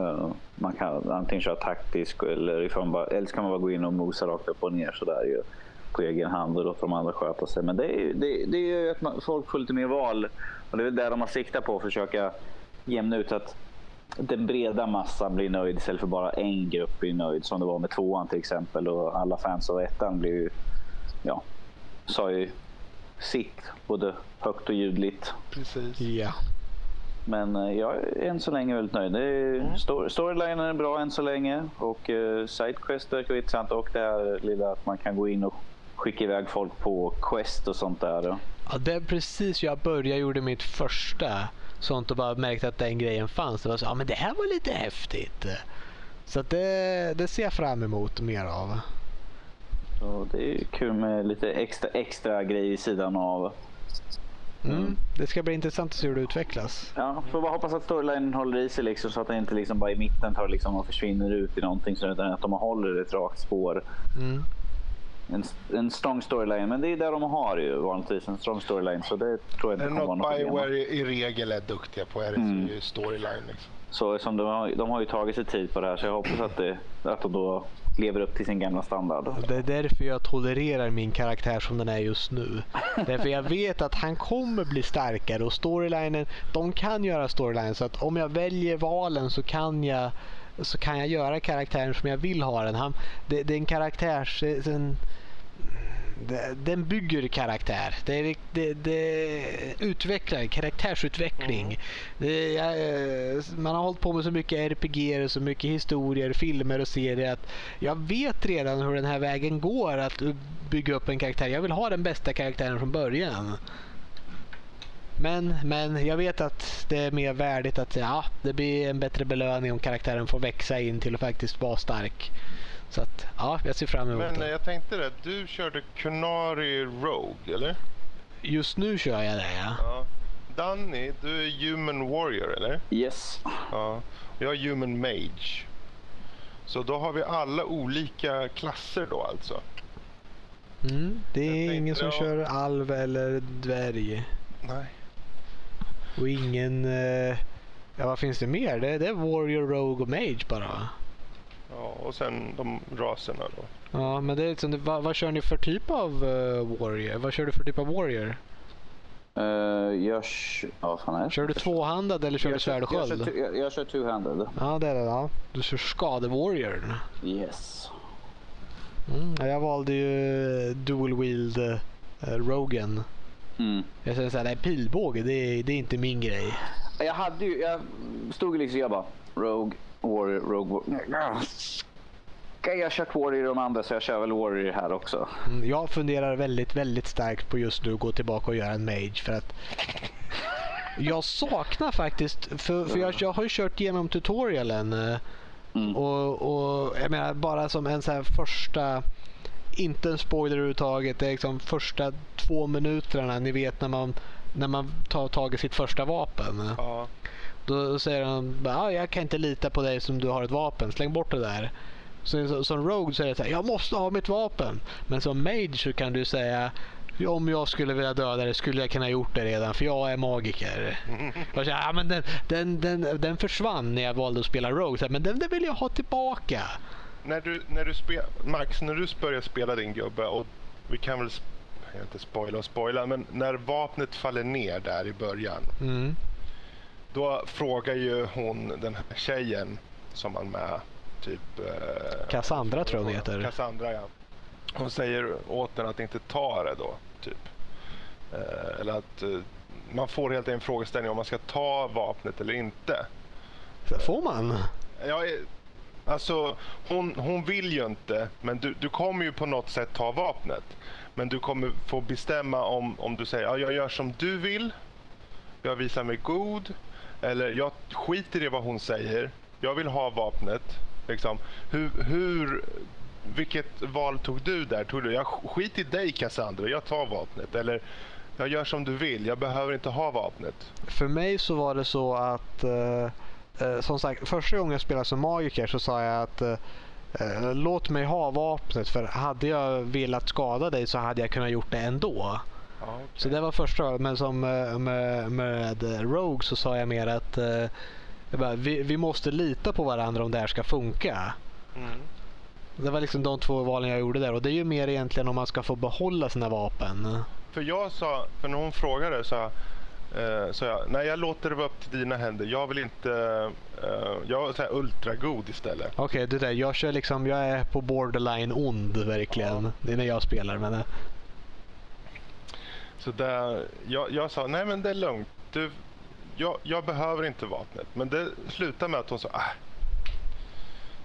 Eh, man kan antingen köra taktisk eller, ifrån bara, eller så kan man bara gå in och mosa rakt upp och ner sådär ju. På egen hand och låta de andra sköta sig. Men det är det, det är ju att man, folk får lite mer val. Och det är väl där de har siktat på att försöka jämna ut att den breda massan blir nöjd istället för bara en grupp blir nöjd. Som det var med tvåan till exempel. Och alla fans av ettan blev ju, ja, sa ju sitt både högt och ljudligt. Precis. Ja. Men eh, jag är än så länge väldigt nöjd. Sto- storylinen är bra än så länge och uh, sidequest verkar intressant och det här lilla att man kan gå in och skicka iväg folk på quest och sånt där. Ja, det är precis jag började gjorde mitt första sånt och bara märkte att den grejen fanns. Det var så, ja men det här var lite häftigt. Så det, det ser jag fram emot mer av. Så det är ju kul med lite extra, extra grejer i sidan av. Mm. Det ska bli intressant att se hur det utvecklas. Ja, får bara hoppas att storylinen håller i sig liksom, så att den inte liksom bara i mitten tar liksom och försvinner ut i någonting. Så utan att de håller ett rakt spår. Mm. En, en strong storyline, men det är där de har ju vanligtvis en strong storyline. Så det tror jag inte det kommer vara något problem. Bioware i regel är duktiga på är det Mm. storyline. Liksom. Så som de, har, de har ju tagit sig tid på det här så jag hoppas att, det, att de då lever upp till sin gamla standard. Det är därför jag tolererar min karaktär som den är just nu. Därför jag vet att han kommer bli starkare och storylinen, de kan göra storylinen så att om jag väljer valen så kan jag så kan jag göra karaktären som jag vill ha den. Han, det, det är en karaktärs... En, den bygger karaktär. Det, är, det, det utvecklar karaktärsutveckling. Det, jag, eh, man har hållit på med så mycket RPG, och så mycket historier, filmer och serier att jag vet redan hur den här vägen går att bygga upp en karaktär. Jag vill ha den bästa karaktären från början. Men, men jag vet att det är mer värdigt att ja, det blir en bättre belöning om karaktären får växa in till att faktiskt vara stark. Så att ja, jag ser fram emot Men eh, det. jag tänkte det, du körde Kunari Rogue, eller? Just nu kör jag det ja. Ja. Danny, du är Human Warrior, eller? Yes. Ja. Jag är Human Mage. Så då har vi alla olika klasser då alltså? Mm, det Jag är tänkte ingen som jag- kör alv eller dvärg. Nej. Och ingen... eh, Ja, vad finns det mer? Det, det är Warrior, Rogue och Mage bara. Ja, och sen de raserna då. Ja, men det är liksom, vad, vad kör ni för typ av eh, Warrior? Vad kör du för typ av Warrior? Uh, jag kör... Ja, fan är det? Kör du tvåhandad eller kör du jag, svärd och jag, kör, sköld? jag, jag kör two-handed. Ja, det är det. Ja. Du kör skade-warriorn. Yes. Mm, ja, jag valde ju dual wield uh, Rogan. Mm. Jag säger såhär, nej pilbåge det är, det är inte min grej. Jag hade ju... Jag stod liksom jag bara... Rogue, Warrior, Rogue, Warrior. Jag har kört Warrior i de andra så jag kör väl Warrior här också. Mm, Jag funderar väldigt, väldigt starkt på just nu att gå tillbaka och göra en mage för att jag saknar faktiskt, för, för jag, jag har ju kört igenom tutorialen eh, Mm. och, och jag menar bara som en så här första, inte en spoiler överhuvudtaget, det är liksom första två minuterna ni vet när man, när man tar tag i sitt första vapen. Ja. Då säger han ah, jag kan inte lita på dig som du har ett vapen, släng bort det där. Så, så, som Rogue så är det så här, jag måste ha mitt vapen. Men som Mage så kan du säga, om jag skulle vilja döda dig skulle jag kunna gjort det redan för jag är magiker. Och så, ah, men den, den, den, den försvann när jag valde att spela Rogue, så här, men den, den vill jag ha tillbaka. När du, när du spe, Max, när du börjar spela din gubbe och vi kan väl, inte spoila och spoila, men när vapnet faller ner där i början. Mm. Då frågar ju hon den här tjejen som man med typ... Eh, Cassandra tror jag hon heter. Cassandra ja. Hon säger åt den att inte ta det då, typ. Eh, eller att eh, man får helt enkelt en frågeställning om man ska ta vapnet eller inte. Får man? Jag är, alltså, hon, hon vill ju inte, men du, du kommer ju på något sätt ta vapnet. Men du kommer få bestämma om, om du säger ja, jag gör som du vill jag visar mig god. Eller jag skiter i vad hon säger. Jag vill ha vapnet. Liksom. Hur, hur, vilket val tog du där? Tog du, jag skit i dig Cassandra, jag tar vapnet. Eller jag gör som du vill, jag behöver inte ha vapnet. För mig så var det så att eh, eh som sagt, första gången jag spelade som magiker så sa jag att eh, eh, låt mig ha vapnet för hade jag velat skada dig så hade jag kunnat gjort det ändå. Ja, okej. Så det var första. Men som eh, med, med Rogue så sa jag mer att eh, bara, vi, vi måste lita på varandra om det här ska funka. Mm. Det var liksom de två valen jag gjorde där och det är ju mer egentligen om man ska få behålla sina vapen. För jag sa, för när hon frågade så eh, sa jag, nej jag låter det vara upp till dina händer. Jag vill inte, eh, jag så här ultragod istället. Okej, det där. Jag kör liksom, jag är på borderline ond verkligen. Det är när jag spelar men så där, jag, jag sa, nej men det är lugnt. Du, jag, jag behöver inte vapnet. Men det slutade med att hon sa, äh,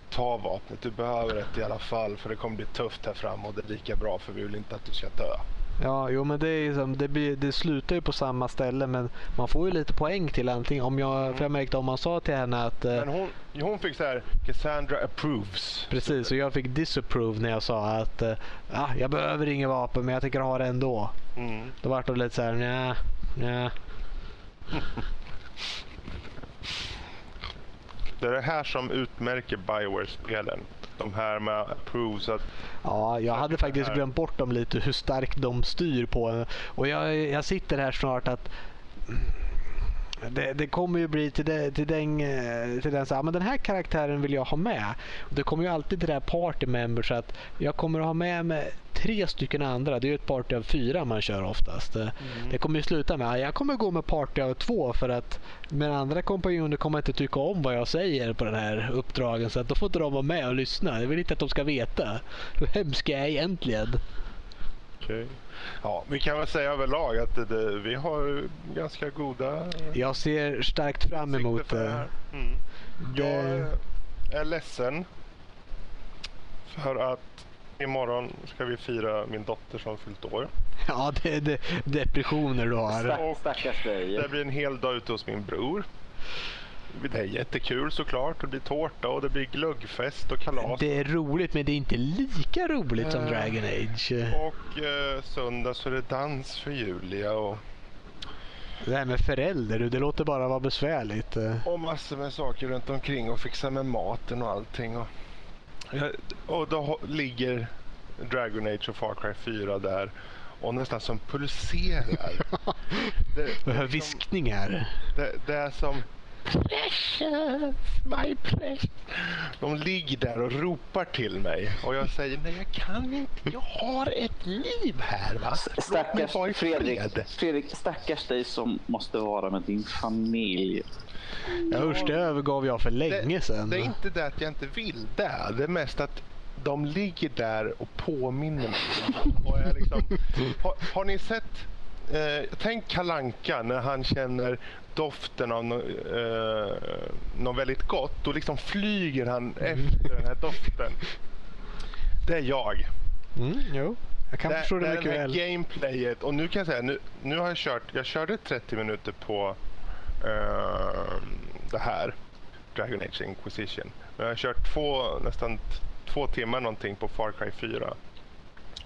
ta vapnet. Du behöver det i alla fall för det kommer bli tufft här fram och det är lika bra för vi vill inte att du ska dö. Ja, jo men det, är liksom, det, blir, det slutar ju på samma ställe men man får ju lite poäng till allting. Om jag, För jag märkte om man sa till henne att eh, Men hon, hon fick så här, Cassandra approves. Precis, och jag fick disapprove när jag sa att eh, ah, jag behöver inget vapen men jag tänker ha det ändå. Mm. Då vart det lite så här, nja, nja. Det är det här som utmärker Bioware-spelen. De här med approves. Att, Ja, jag hade faktiskt här. glömt bort dem lite hur starkt de styr på. Och jag, jag sitter här snart att det, det kommer ju bli till, det, till den, till den så här, men den här karaktären vill jag ha med. Och det kommer ju alltid till det här party members så att jag kommer att ha med mig tre stycken andra. Det är ju ett party av fyra man kör oftast. Eh, Det kommer ju sluta med att jag kommer gå med party av två för att mina andra kompanjoner kommer inte tycka om vad jag säger på den här uppdragen så att då får inte de vara med och lyssna. Jag vill inte att de ska veta hur hemsk jag är egentligen. Okej. Ja, vi kan väl säga överlag att det, det, vi har ganska goda Jag ser starkt fram emot det här. Mm. Jag är ledsen för att imorgon ska vi fira min dotter som fyllt år. Ja, det är de, depressioner du har. Stack, stackars dig. Det blir en hel dag ute hos min bror. Det är jättekul såklart. Det blir tårta och det blir glöggfest och kalas. Det är roligt men det är inte lika roligt som Eh. Dragon Age. Och eh, söndag så är det dans för Julia och, Det här med förälder, det låter bara vara besvärligt. Och massor med saker runt omkring och fixa med maten och allting. Och, och då ligger Dragon Age och Far Cry 4 där och nästan som pulserar. det, det, hör viskningar. det, det är som Precious, my precious. De ligger där och ropar till mig och jag säger nej jag kan inte. Jag har ett liv här va. Stackars Fredrik, fred. Fredrik, stackars dig som måste vara med din familj. Ja, usch, det övergav jag för länge sedan. Det är inte det att jag inte vill det. Det är mest att de ligger där och påminner mig. Och jag liksom, har, har ni sett Eh, tänk Kalanka när han känner doften av no, eh, något väldigt gott. Då liksom flyger han efter den här doften. Det är jag. Mm, jo, jag kan det, förstå det det är mycket det här väl. gameplayet. Och nu kan jag säga, nu, nu har jag kört, jag körde 30 minuter på det här. Dragon Age Inquisition. Men jag har kört två, nästan två timmar någonting på Far Cry 4.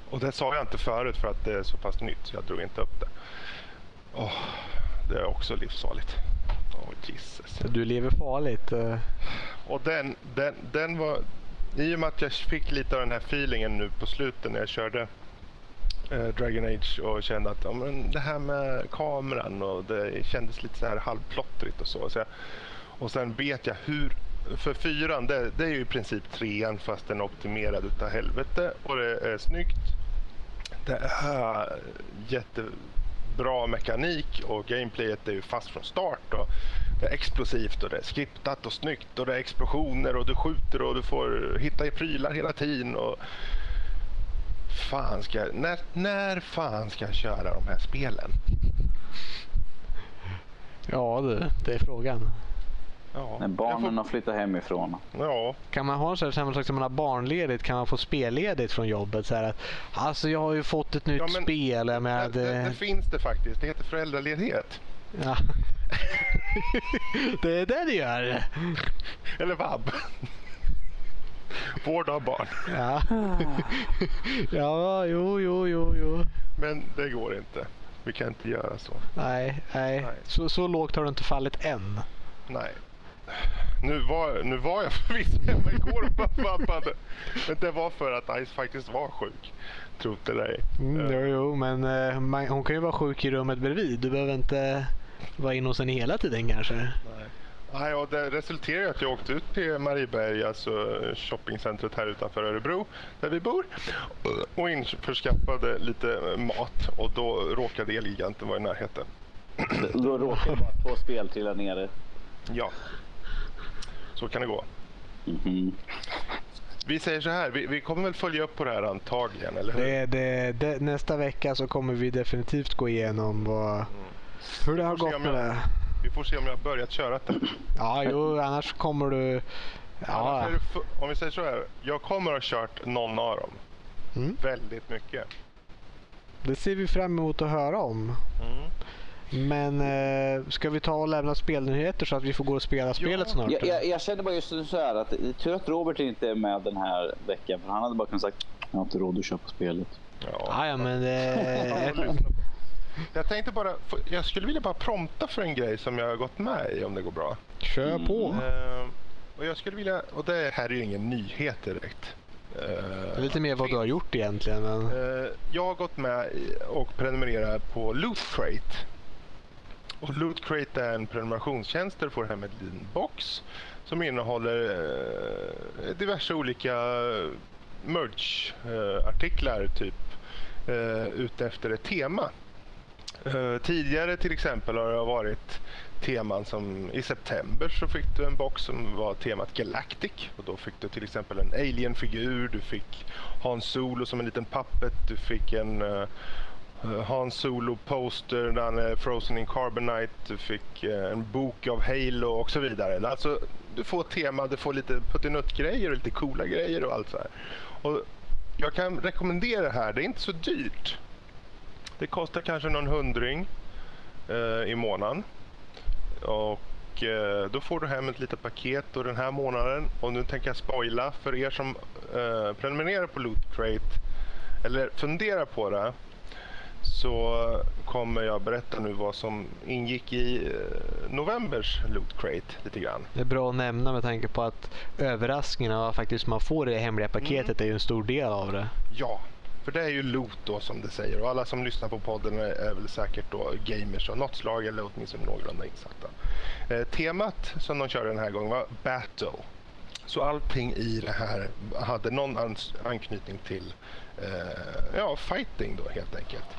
Och det sa jag inte förut för att det är så pass nytt så jag drog inte upp det. Åh, det är också livsfarligt. Åh Jesus. Du lever farligt. eh. Och den, den, den var... I och med att jag fick lite av den här feelingen nu på slutet när jag körde Eh, Dragon Age och kände att ja, men det här med kameran och det kändes lite så här halvplottrigt och så. så jag, och sen vet jag hur... För fyran, det, det är ju i princip trean fast den är optimerad utav helvete och det är snyggt. Det är jättebra mekanik och gameplayet är ju fast från start. Och det är explosivt och det är skriptat och snyggt och det är explosioner och du skjuter och du får hitta i prylar hela tiden. Och fan ska, när, när fan ska jag köra de här spelen? Ja du, det är frågan. Ja, När barnen har flyttat hemifrån. jag ja, Kan man ha en sån här samma sak som man har barnledigt, kan man få spelledigt från jobbet? Så här att, alltså jag har ju fått ett nytt Ja, men spel. Jag det, det, det det, finns det faktiskt. Det heter föräldraledighet. Ja. det är det det gör. Eller vab. Vård av barn. Ja. ja, jo, jo, jo, jo. Men det går inte. Vi kan inte göra så. Nej, nej. Nej. Så, så lågt har du inte fallit än. Nej. Nu var, nu var jag förvisso hemma igår och. Men det var för att Ice faktiskt var sjuk. Tro det eller ej. Mm, jo, jo, men eh, man, hon kan ju vara sjuk i rummet bredvid. Du behöver inte vara inne hos henne hela tiden kanske. Nej. Nej, och det resulterade i att jag åkte ut till Marieberg, alltså shoppingcentret här utanför Örebro, där vi bor, och införskaffade lite mat. Och då råkade Elgiganten vara i närheten. Då råkar bara två spel trilla ner. Ja, så kan det gå. Mhm. Vi säger så här, vi, vi kommer väl följa upp på det här antagligen, eller hur? Det, det, det, nästa vecka så kommer vi definitivt gå igenom vad, hur det har gått med jag- det. Vi får se om jag har börjat köra det. Ja, jo, annars kommer du... Ja, om vi säger så här, jag kommer att ha kört någon av dem. Mm. Väldigt mycket. det ser vi fram emot att höra om. Mm. Men eh, ska vi ta och lämna spelnyheter så att vi får gå och spela spelet snart? Jag, jag, jag känner bara just så här att det är tur att Robert inte är med den här veckan. För han hade bara kunnat sagt jag har inte råd att köpa spelet. Ja. Ja, ja, men... Ja, Eh. Jag tänkte bara, jag skulle vilja bara prompta för en grej som jag har gått med i om det går bra. kör på. Eh, och jag skulle vilja, och det här är ju ingen nyhet direkt. Eh, Det är lite mer vad du har gjort egentligen. Men... Eh, jag har gått med och prenumererat på Loot Crate. Och Loot Crate är en prenumerationstjänst där du får hem en liten box som innehåller eh, diverse olika merch-artiklar typ eh, utefter ett tema. Eh, tidigare till exempel har det varit teman som i september så fick du en box som var temat Galactic och då fick du till exempel en Alien-figur, du fick Hans Solo som en liten puppet, du fick en eh, eh, uh, Hans Solo-poster där han är frozen in carbonite, du fick uh, en bok av Halo och så vidare. Alltså, du får tema, du får lite puttinutt-grejer och lite coola grejer och allt så här. Och jag kan rekommendera det här, det är inte så dyrt. Det kostar kanske någon hundring eh, i månaden. Och eh, då får du hem ett litet paket och den här månaden, och nu tänker jag spoila för er som eh, prenumererar på Loot Crate eller funderar på det så kommer jag berätta nu vad som ingick i eh, novembers Loot Crate lite grann. Det är bra att nämna med tanke på att överraskningen av vad faktiskt man får det hemliga paketet är ju en stor del av det. Ja, för det är ju loot då som det säger och alla som lyssnar på podden är, är väl säkert då gamers av något slag eller åtminstone någorlunda insatta. Eh, temat som de körde den här gången var Battle. Så allting i det här hade någon an anknytning till eh, ja, fighting då helt enkelt.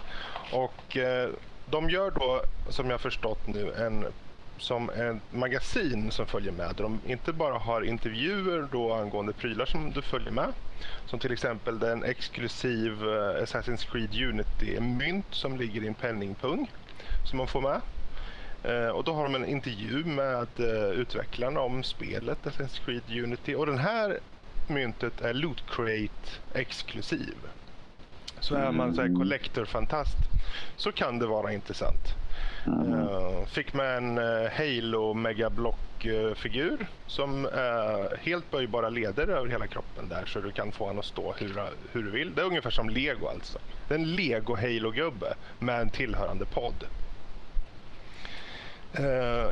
Och eh, de gör då, som jag förstått nu, en som ett magasin som följer med. Där de inte bara har intervjuer då angående prylar som du följer med. Som till exempel den exklusiv eh, Assassin's Creed Unity-mynt som ligger i en penningpung som man får med. Eh, och då har de en intervju med eh, utvecklarna om spelet Assassin's Creed Unity. Och den här myntet är Loot Crate exklusiv. Så är man så här collector-fantast så kan det vara intressant. Mm. fick med en eh, Halo Megablock-figur eh, som är helt böjbara leder över hela kroppen där så du kan få honom att stå hur, hur du vill. Det är ungefär som Lego alltså. Det är en Lego Halo-gubbe med en tillhörande podd.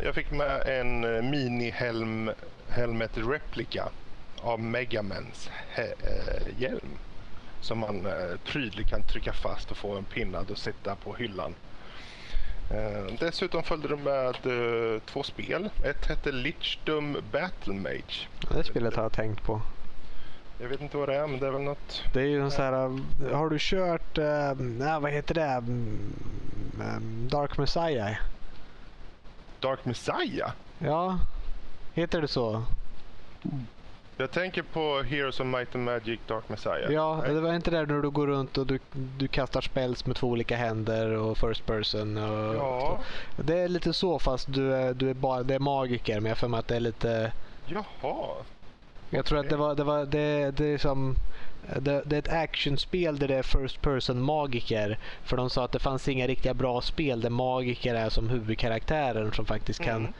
Jag fick med en mini-helm helmet replika av Megamans hjälm som man prydligt kan trycka fast och få en pinnad och sitta på hyllan. Eh, dessutom följde de med eh, två spel. Ett hette Lichdom Battle Mage. Det spelet har jag tänkt på. Jag vet inte vad det är, men det är väl något... Det är ju en sån här... äh, Har du kört... Äh, vad heter det? Mm, ähm, Dark Messiah? Dark Messiah? Ja. Heter det så? Jag tänker på Heroes of Might and Magic Dark Messiah. Ja, Nej. det var inte där när du går runt och du, du kastar spells med två olika händer och first person. Och, Ja, Det är lite så fast du är, du är bara, det är magiker men jag för mig att det är lite... jaha. Jag tror att det var, det var det, det är som det, det är ett actionspel där det är first person magiker. För de sa att det fanns inga riktiga bra spel där magiker är som huvudkaraktären som faktiskt kan. Mm.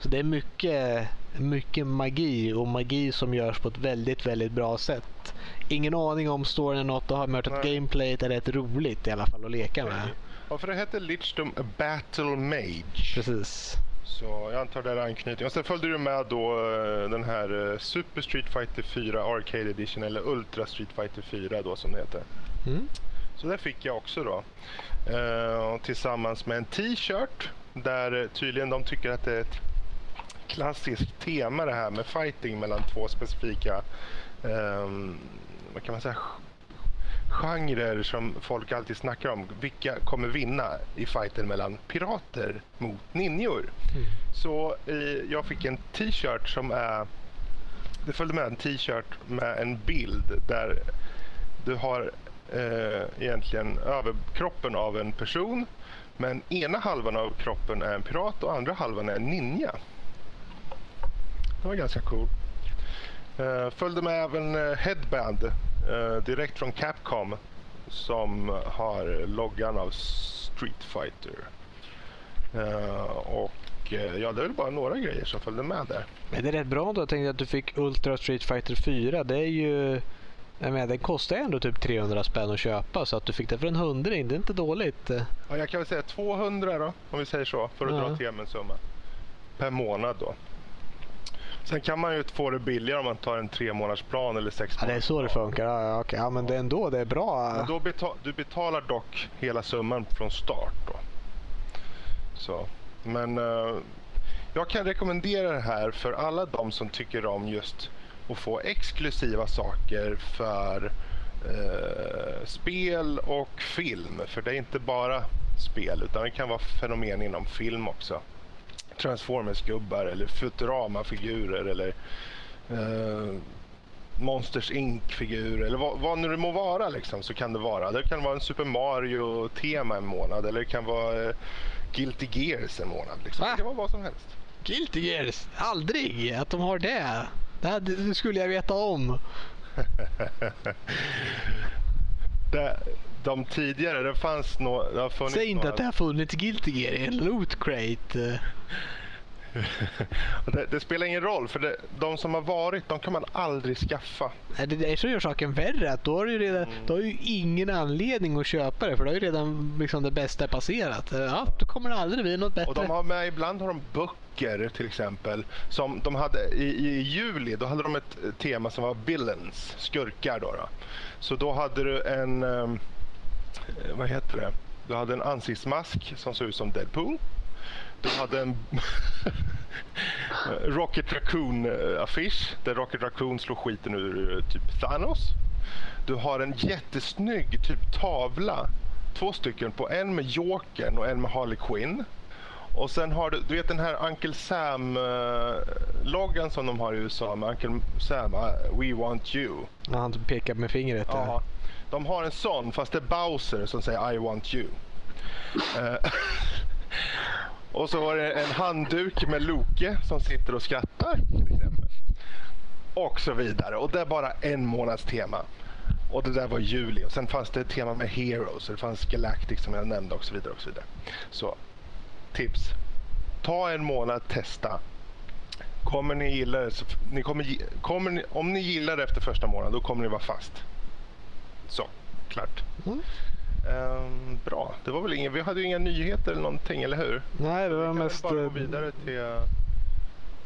Så det är mycket, mycket magi och magi som görs på ett väldigt, väldigt bra sätt. Ingen aning om storyn är något och har mött att gameplayet är rätt roligt i alla fall att leka med. Ja, för det hette Lichdom Battle Mage. Precis. Så jag antar det är anknytning. Och sen följde du med då eh, den här eh, Super Street Fighter 4 Arcade Edition eller Ultra Street Fighter 4 då som det heter. Mm. Så det fick jag också då. Och tillsammans med en t-shirt där tydligen de tycker att det är ett klassiskt tema det här med fighting mellan två specifika ehm, vad kan man säga genrer som folk alltid snackar om. Vilka kommer vinna i fighten mellan pirater mot ninjor? Så eh, jag fick en t-shirt som är det följde med en t-shirt med en bild där du har eh, egentligen överkroppen av en person men ena halvan av kroppen är en pirat och andra halvan är en ninja. Det var ganska cool. Eh, följde med även eh, Headband eh, direkt från Capcom som har loggan av Street Fighter. Och ja, det är väl bara några grejer som följde med där. Men det är rätt bra då. Jag tänkte att du fick Ultra Street Fighter 4. Det är ju... Jag menar, den kostar ju ändå typ 300 spänn att köpa så att du fick det för en hundring. Det är inte dåligt. Ja, jag kan väl säga 200 då, om vi säger så, för att Ja. dra till med en summa. Per månad då. Sen kan man ju få det billigare om man tar en tre månaders plan eller sex Ja, det är så det funkar. Ja, okej. ja men det är ändå det är bra. Men då beta- du betalar dock hela summan från start då. Så. Men eh, jag kan rekommendera det här för alla de som tycker om just att få exklusiva saker för eh, spel och film. För det är inte bara spel utan det kan vara fenomen inom film också. Transformers-gubbar eller Futurama-figurer eller eh, Monsters Inc-figur eller vad, vad nu det må vara liksom, så kan det vara. Det kan vara en Super Mario-tema en månad eller det kan vara eh, Guilty Gears en månad. Liksom. Det kan vara vad som helst. Guilty Gears. Aldrig att de har det. Det, hade, det skulle jag veta om. Det, de tidigare, det fanns nå- det har funnits Säg inte några- att det har funnits Guilty Gear i en loot crate. det, det spelar ingen roll för det, de som har varit, de kan man aldrig skaffa. Nej, Det är så gör saken värre. Att då, har du redan, då har du ingen anledning att köpa det. För då har ju redan liksom det bästa passerat. Ja, då kommer det aldrig bli något bättre. Och de har med, ibland har de böcker till exempel. Som de hade i, i juli, då hade de ett eh, tema som var villains, skurkar då. då. Så då hade du en, eh, vad heter det? Du hade en ansiktsmask som såg ut som Deadpool. Du hade en Rocket Raccoon-affisch där Rocket Raccoon slår skiten ur eh, typ Thanos. Du har en jättesnygg typ tavla. Två stycken på en med Jokern och en med Harley Quinn. Och sen har du, du vet den här Uncle Sam-loggan som de har i USA med Uncle Sam, uh, We Want You. Ja, han pekar med fingret. där. Ja, de har en sån fast det är Bowser som säger I want you. Eh, och så var det en handduk med Loke som sitter och skrattar till exempel. Och så vidare. Och det är bara en månads tema. Och det där var juli. Och sen fanns det ett tema med Heroes. Och det fanns Galactic som jag nämnde och så vidare. Och så vidare. Så tips. Ta en månad, testa. Kommer ni gilla det, så, ni kommer, kommer ni, om ni gillar det efter första månaden, då kommer ni vara fast. Så, klart. Mm. Ehm, bra, det var väl inget, vi hade ju inga nyheter eller någonting, eller hur? Nej, det Vi var kan väl mest... bara gå eh, vidare till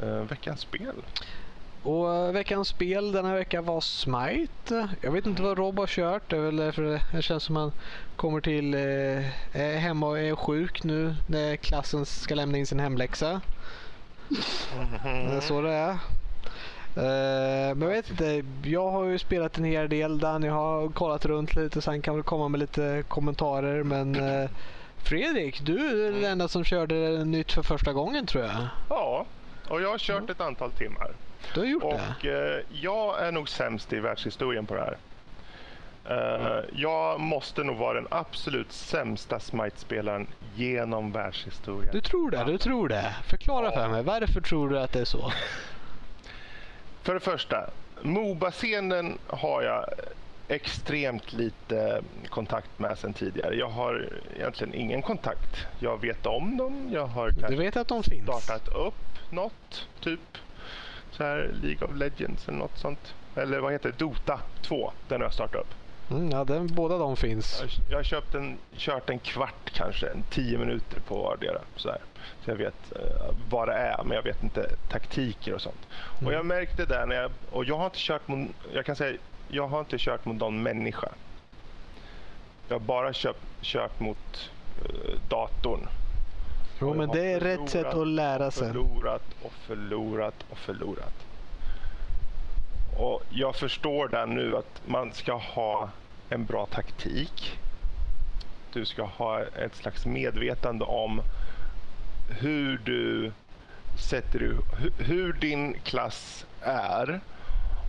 eh, veckans spel. Och eh, veckans spel denna vecka var Smite. Jag vet inte vad Rob har kört. Det är väl därför det- känns som han kommer till eh, hemma och är sjuk nu när klassen ska lämna in sin hemläxa. Det är så det är. Eh, men jag vet inte. Jag har ju spelat en hel del. Danny har kollat runt lite han kan väl komma med lite kommentarer. Men eh, Fredrik, du är den enda som körde nytt för första gången tror jag. Ja, och jag har kört ett antal timmar. Du har gjort det? Och eh, jag är nog sämst i världshistorien på det här. Eh, Jag måste nog vara den absolut sämsta Smite-spelaren genom världshistorien. Du tror det, du tror det. Förklara Ja. för mig. Varför tror du att det är så? För det första, Moba-scenen har jag extremt lite kontakt med sen tidigare. Jag har egentligen ingen kontakt. Jag vet om dem. Jag har Du vet att de finns? startat upp något, typ så här League of Legends eller något sånt. Eller vad heter det? Dota 2. Den har jag startat upp. Mm, ja, den, båda de finns. Jag, jag har köpt en, kört en kvart kanske, en tio minuter på vardera. Så, här. Så jag vet eh, vad det är, men jag vet inte taktiker och sånt. Och jag märkte det när jag, och jag har inte kört mot, jag kan säga, jag har inte kört mot någon människa. Jag har bara köpt, kört mot eh, datorn. Jo, men det är rätt sätt att lära sig. Förlorat och förlorat och förlorat. Och jag förstår där nu att man ska ha en bra taktik. Du ska ha ett slags medvetande om hur du sätter hu- hur din klass är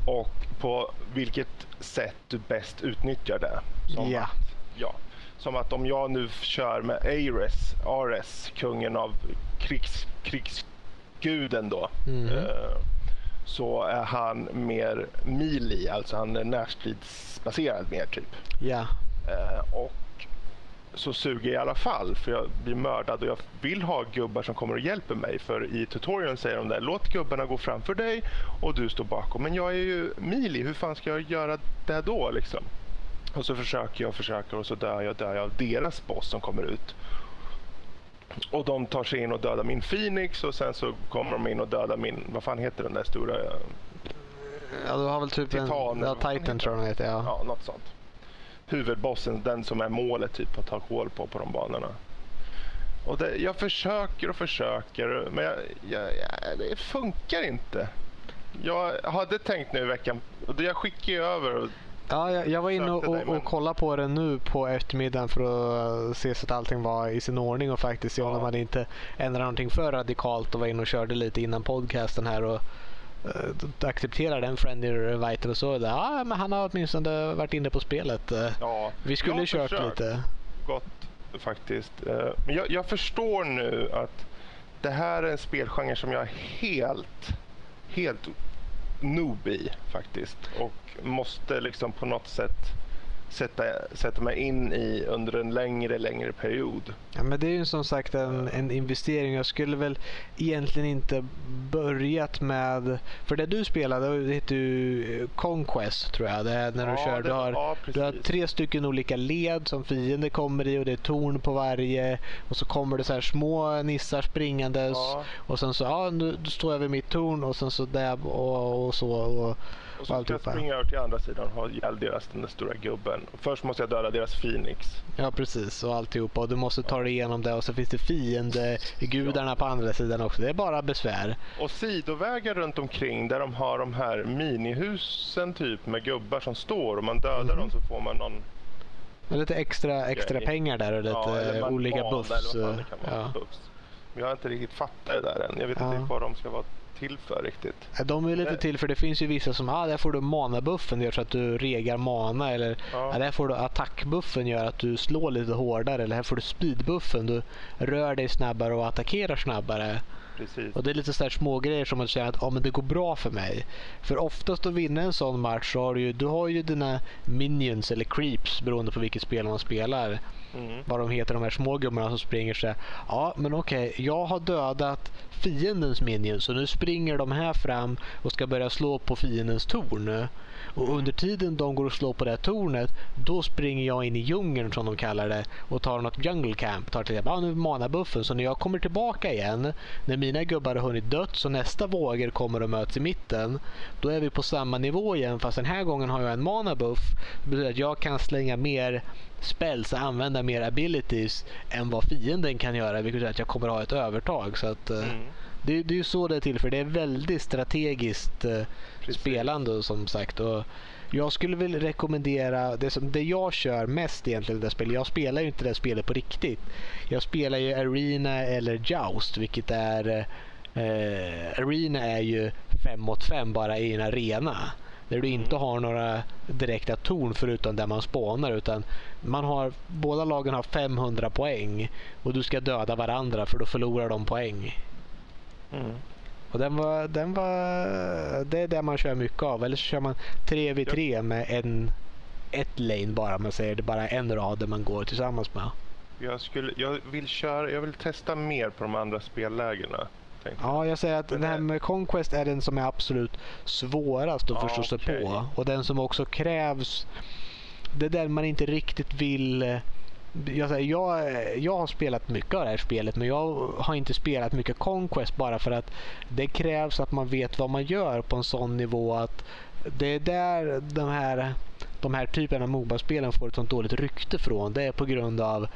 och på vilket sätt du bäst utnyttjar det. Som Ja. att, ja. Som att om jag nu kör med Ares, Ares kungen av krigs, krigsguden då. Mhm. eh, så är han mer melee, alltså han är närstridsbaserad mer typ. Ja. Eh, och så suger jag i alla fall för jag blir mördad och jag vill ha gubbar som kommer och hjälper mig. För i tutorialen säger de där, låt gubbarna gå framför dig och du står bakom. Men jag är ju melee, hur fan ska jag göra det då liksom? Och så försöker jag och försöker och så dör jag, dör jag av deras boss som kommer ut. Och de tar sig in och dödar min Phoenix och sen så kommer de in och dödar min, vad fan heter den där stora, ja, du har väl typ Titan, en... Ja, Titan tror jag den heter. Ja. ja något sånt. Huvudbossen, den som är målet typ att ta koll på på de banorna. Och det, jag försöker och försöker men jag, jag, jag, det funkar inte. Jag hade tänkt nu i veckan, och jag skickar ju över och Ja, jag, jag var inne och, och, och kollade på det nu på eftermiddagen för att se så att allting var i sin ordning och faktiskt se om Ja. de hade inte ändrat någonting för radikalt och var inne och körde lite innan podcasten här och uh, accepterade en friendly och så. Ja, men han har åtminstone varit inne på spelet. Eh, ja. Vi skulle har kört lite. gott faktiskt. Eh, Men jag, jag förstår nu att det här är en spelgenre som jag är helt, helt noob i faktiskt. Och måste liksom på något sätt sätta, sätta mig in i under en längre, längre period. Ja, men det är ju som sagt en, en investering. Jag skulle väl egentligen inte börjat med... För det du spelade, det heter ju eh, Conquest tror jag. Det är när du Ja, kör. det- Du har, ja, du har tre stycken olika led som fiender kommer i och det är torn på varje. Och så kommer det så här små nissar springandes. Ja. Och sen så, ja nu nu står jag vid mitt torn och sen så där och, och så. Och, Och så ska jag springa över till andra sidan och ha ihjäl deras, den där stora gubben. Först måste jag döda deras Phoenix. Ja precis och alltihopa och du måste ta dig igenom det och så finns det fiendegudarna på andra sidan också. Det är bara besvär. Och sidovägar runt omkring där de har de här minihusen typ med gubbar som står och man dödar Mhm. dem så får man någon Lite extra, extra pengar där och lite Ja, olika buffs. Ja. Men jag har inte riktigt fattat det där än. Jag vet Ja. inte vad de ska vara till för riktigt. De är lite till för det finns ju vissa som, ah, där får du mana-buffen, det gör så att du regar mana. Eller Ja. ah, där får du attack-buffen, gör att du slår lite hårdare. Eller här får du speed-buffen, du rör dig snabbare och attackerar snabbare. Precis. Och det är lite sådär små grejer som man känner att ah, men det går bra för mig. För oftast att vinna en sån match så har du ju, du har ju dina minions eller creeps beroende på vilket spel man spelar. Mm. Vad de heter, de här små gubbarna som springer så här. Ja, men okej, jag har dödat fiendens minions så nu springer de här fram och ska börja slå på fiendens torn. Och under tiden de går och slår på det här tornet, då springer jag in i djungeln som de kallar det och tar något jungle camp. Tar till exempel, ja, nu mana buffen. Så när jag kommer tillbaka igen, när mina gubbar har hunnit dött så nästa vågor kommer och möts i mitten. Då är vi på samma nivå igen fast den här gången har jag en mana buff. Det betyder att jag kan slänga mer spells och använda mer abilities än vad fienden kan göra. Vilket betyder att jag kommer ha ett övertag. Så att, eh, Mm. det, det är ju så det är till för. Det är väldigt strategiskt eh, Precis. spelande som sagt. Och jag skulle väl rekommendera det, som, det jag kör mest egentligen. Det spel. Jag spelar ju inte det spelet på riktigt. Jag spelar ju Arena eller Joust vilket är eh, Arena är ju fem mot fem bara i en arena. Där du inte har några direkta torn förutom där man spånar. Utan man har, båda lagen har 500 poäng och du ska döda varandra för då förlorar de poäng. Mm. Och den var, den var, det är det man kör mycket av. Eller så kör man 3v3 med en, ett lane bara. Man säger det är bara en rad där man går tillsammans med. Jag, skulle, jag, vill köra, jag vill testa mer på de andra spellägena. Ja, jag säger att Men den här med Conquest är den som är absolut svårast att Ja, förstå sig okej. på. Och den som också krävs. Det är den man inte riktigt vill... Jag, jag, jag har spelat mycket av det här spelet men jag har inte spelat mycket Conquest bara för att det krävs att man vet vad man gör på en sån nivå att det är där de här, de här typerna av Moba-spelen får ett sånt dåligt rykte från. Det är på grund av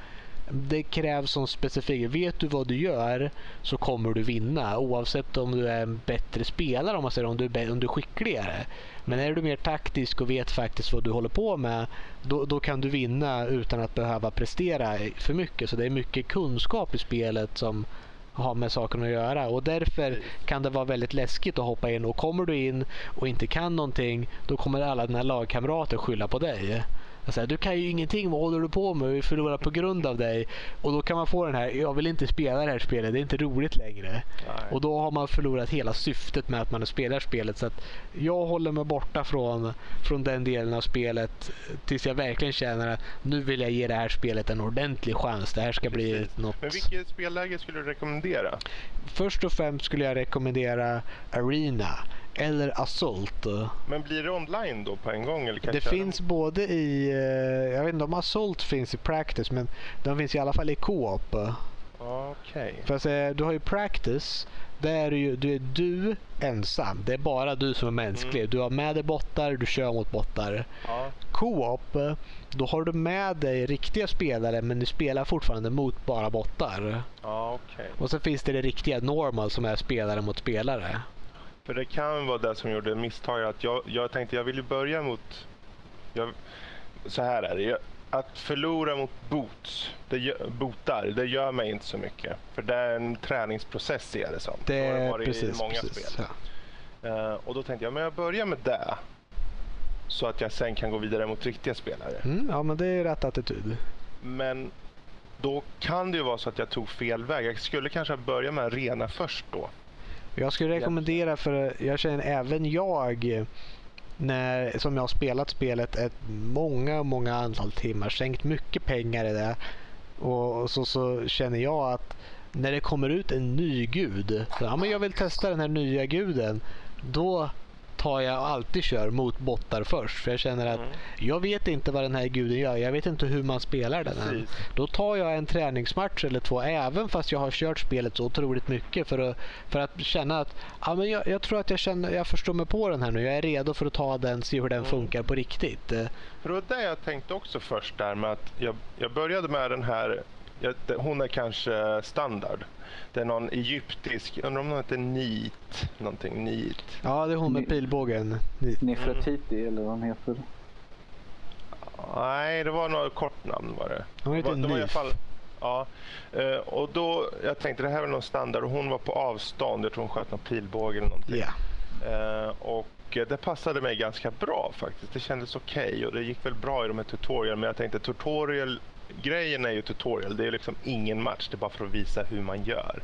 det krävs som specifik. Vet du vad du gör så kommer du vinna oavsett om du är en bättre spelare om man säger om du är, om du är skickligare. Men är du mer taktisk och vet faktiskt vad du håller på med då, då kan du vinna utan att behöva prestera för mycket. Så det är mycket kunskap i spelet som har med saken att göra och därför kan det vara väldigt läskigt att hoppa in och kommer du in och inte kan någonting då kommer alla dina lagkamrater skylla på dig. Säger, du kan ju ingenting, vad håller du på med? Vi förlorar på grund av dig. Och då kan man få den här, jag vill inte spela det här spelet, det är inte roligt längre. Nej. Och då har man förlorat hela syftet med att man spelar spelet. Så att jag håller mig borta från, från den delen av spelet tills jag verkligen känner att nu vill jag ge det här spelet en ordentlig chans. Det här ska bli Precis. något... Men vilket spelläge skulle du rekommendera? Först och främst skulle jag rekommendera Arena eller Assault. Men blir det online då på en gång? Eller kan Det finns både i, eh, jag vet inte om Assault finns i Practice, men de finns i alla fall i Co-op. Okej. För att säga, du har ju Practice, där är du, du är du ensam. Det är bara du som är mänsklig. Mm. Du har med dig bottar, du kör mot bottar. Ja. Co-op, då har du med dig riktiga spelare men du spelar fortfarande mot bara bottar. Ja, okej. Och så finns det det riktiga normal som är spelare mot spelare. För det kan vara det som gjorde misstaget. Att jag, jag tänkte jag vill ju börja mot... Jag, så här är det. Jag, att förlora mot boots, det gör, botar, det gör mig inte så mycket. För det är en träningsprocess ser jag det som. Det är varit precis, i många precis. spel. Ja. Eh, och då tänkte jag, men jag börjar med det. Så att jag sen kan gå vidare mot riktiga spelare. Mm, ja, men det är rätt attityd. Men då kan det ju vara så att jag tog fel väg. Jag skulle kanske börja med arena först då. Jag skulle rekommendera för jag känner även jag när, som jag har spelat spelet ett många, många antal timmar, skänkt mycket pengar i det. Och, och så, så känner jag att när det kommer ut en ny gud, så, ja, men jag vill testa den här nya guden. Då tar jag alltid kör mot bottar först. För jag känner att Mm. jag vet inte vad den här guden gör. Jag vet inte hur man spelar den. Precis. Då tar jag en träningsmatch eller två även fast jag har kört spelet så otroligt mycket för att, för att känna att ja, men jag, jag tror att jag, känner, jag förstår mig på den här nu. Jag är redo för att ta den se hur den Mm. funkar på riktigt. Eh, För det var det jag tänkte också först där med att jag, jag började med den här, jag, hon är kanske standard. Det är någon egyptisk, undrar om hon heter Nit, någonting Nit. Ja, det är hon med pilbågen. Ni- Nefretiti eller vad de heter. Nej, det var något kort namn var det. Hon det heter var, det var fall, ja. Eh, och då, jag tänkte det här är någon standard och hon var på avstånd. Jag tror hon sköt någon pilbåge eller någonting. Ja. Eh, och eh, det passade mig ganska bra faktiskt. Det kändes okej och det gick väl bra i de här tutorial. Men jag tänkte tutorial, grejen är ju tutorial. Det är liksom ingen match. Det är bara för att visa hur man gör.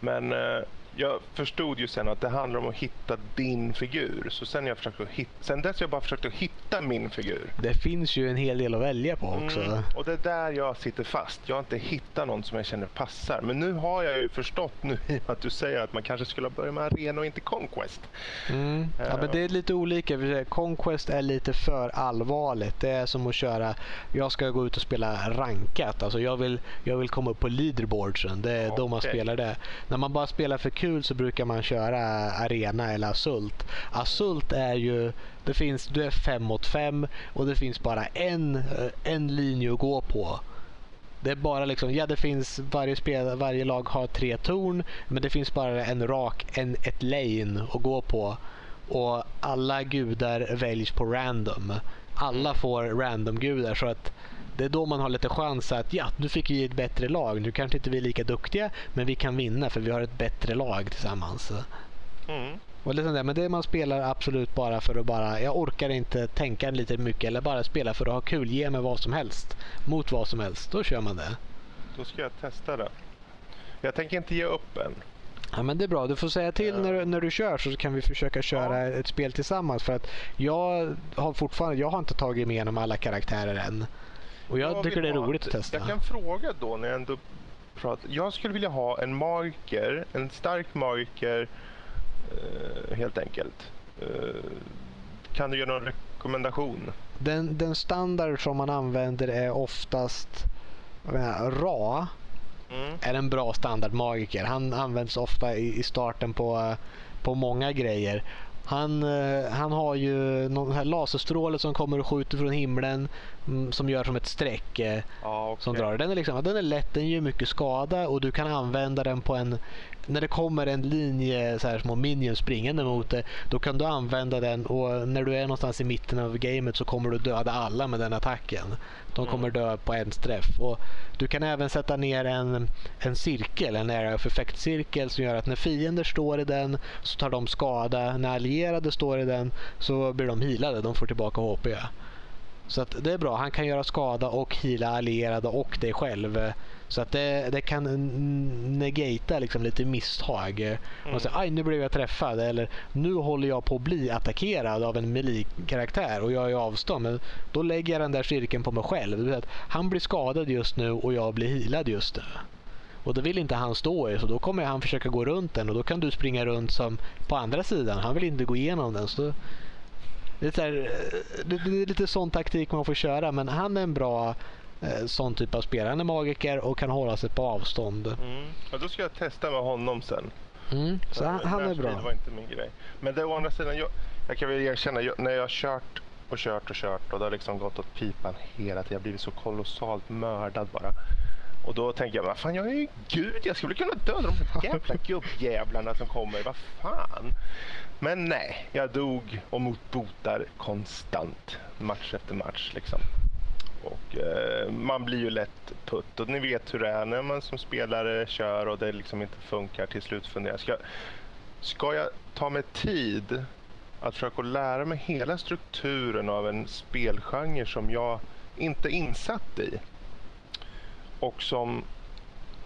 Men eh, jag förstod ju sen att det handlar om att hitta din figur. Så sen, jag försökt att hitta, sen dess har jag bara försökt att hitta min figur. Det finns ju en hel del att välja på också. Mm, och det är där jag sitter fast. Jag har inte hittat någon som jag känner passar. Men nu har jag ju förstått nu i att du säger att man kanske skulle börja med arena och inte Conquest. Mm. Ja, men det är lite olika. Conquest är lite för allvarligt. Det är som att köra, jag ska gå ut och spela rankat. Alltså jag vill, jag vill komma upp på leaderboardsen. Det är då man spelar det. När man bara spelar för kul så brukar man köra arena eller asult. Asult är ju, det finns, du är fem mot fem och det finns bara en, eh, en linje att gå på. Det är bara liksom, ja det finns varje, spel, varje lag har tre torn men det finns bara en rak, en, ett lane att gå på. Och alla gudar väljs på random. Alla får random gudar så att det är då man har lite chans att ja, nu fick vi ett bättre lag. Nu kanske inte vi är lika duktiga men vi kan vinna för vi har ett bättre lag tillsammans. Mm. Och liksom det, men det man spelar absolut bara för att bara, jag orkar inte tänka lite mycket eller bara spela för att ha kul. Ge mig vad som helst. Mot vad som helst. Då kör man det. Då ska jag testa det. Jag tänker inte ge upp än. Ja, men det är bra. Du får säga till när, du- när du kör så kan vi försöka köra ett spel tillsammans. För att jag har fortfarande jag har inte tagit mig igenom alla karaktärer än. Och jag tycker det är roligt att testa. Jag kan fråga då när jag ändå pratar. Jag skulle vilja ha en magiker, en stark magiker eh, helt enkelt. Eh, kan du ge någon rekommendation? Den, den standard som man använder är oftast menar, Ra Mm. är en bra standardmagiker. Han används ofta i, i starten på, eh, på många grejer. Han, han har ju någon här laserstråle som kommer och skjuter från himlen som gör som ett streck. eh, Ja, som okej. drar. Den är, liksom, den är lätt, den gör mycket skada och du kan använda den på en... När det kommer en linje så här små minions springande mot dig, då kan du använda den och när du är någonstans i mitten av gamet så kommer du döda alla med den attacken. De kommer dö på en träff. Och du kan även sätta ner en, en cirkel, en area of effect-cirkel som gör att när fiender står i den så tar de skada. När allierade står i den så blir de healade, de får tillbaka HP. Så att det är bra. Han kan göra skada och heala allierade och dig själv. Så att det, det kan negata liksom lite misstag. Man säger aj nu blev jag träffad eller nu håller jag på att bli attackerad av en melee-karaktär och jag är i avstånd. Men då lägger jag den där cirkeln på mig själv. Att Han blir skadad just nu och jag blir healad just nu. Och det vill inte han stå i så då kommer han försöka gå runt den och då kan du springa runt som på andra sidan. Han vill inte gå igenom den. Så det, är här, eh, det, det är lite sån taktik man får köra men han är en bra eh, sån typ av spelare. Han är magiker och kan hålla sig på avstånd. Mm. Ja, då ska jag testa med honom sen. Mm. Så han, han är bra. var inte min grej. Men det å andra sidan, jag, jag kan väl erkänna, jag, när jag har kört och kört och kört och det har liksom gått åt pipan hela tiden. Jag har blivit så kolossalt mördad bara. Och då tänker jag, vad fan jag är ju gud, jag skulle kunna döda de jävla gubbjävlarna som kommer, vad fan. Men nej, jag dog och motbotar konstant, match efter match liksom. Och eh, man blir ju lätt putt och ni vet hur det är när man som spelare kör och det liksom inte funkar till slut funderar ska, ska jag ta mig tid att försöka lära mig hela strukturen av en spelgenre som jag inte är insatt i och som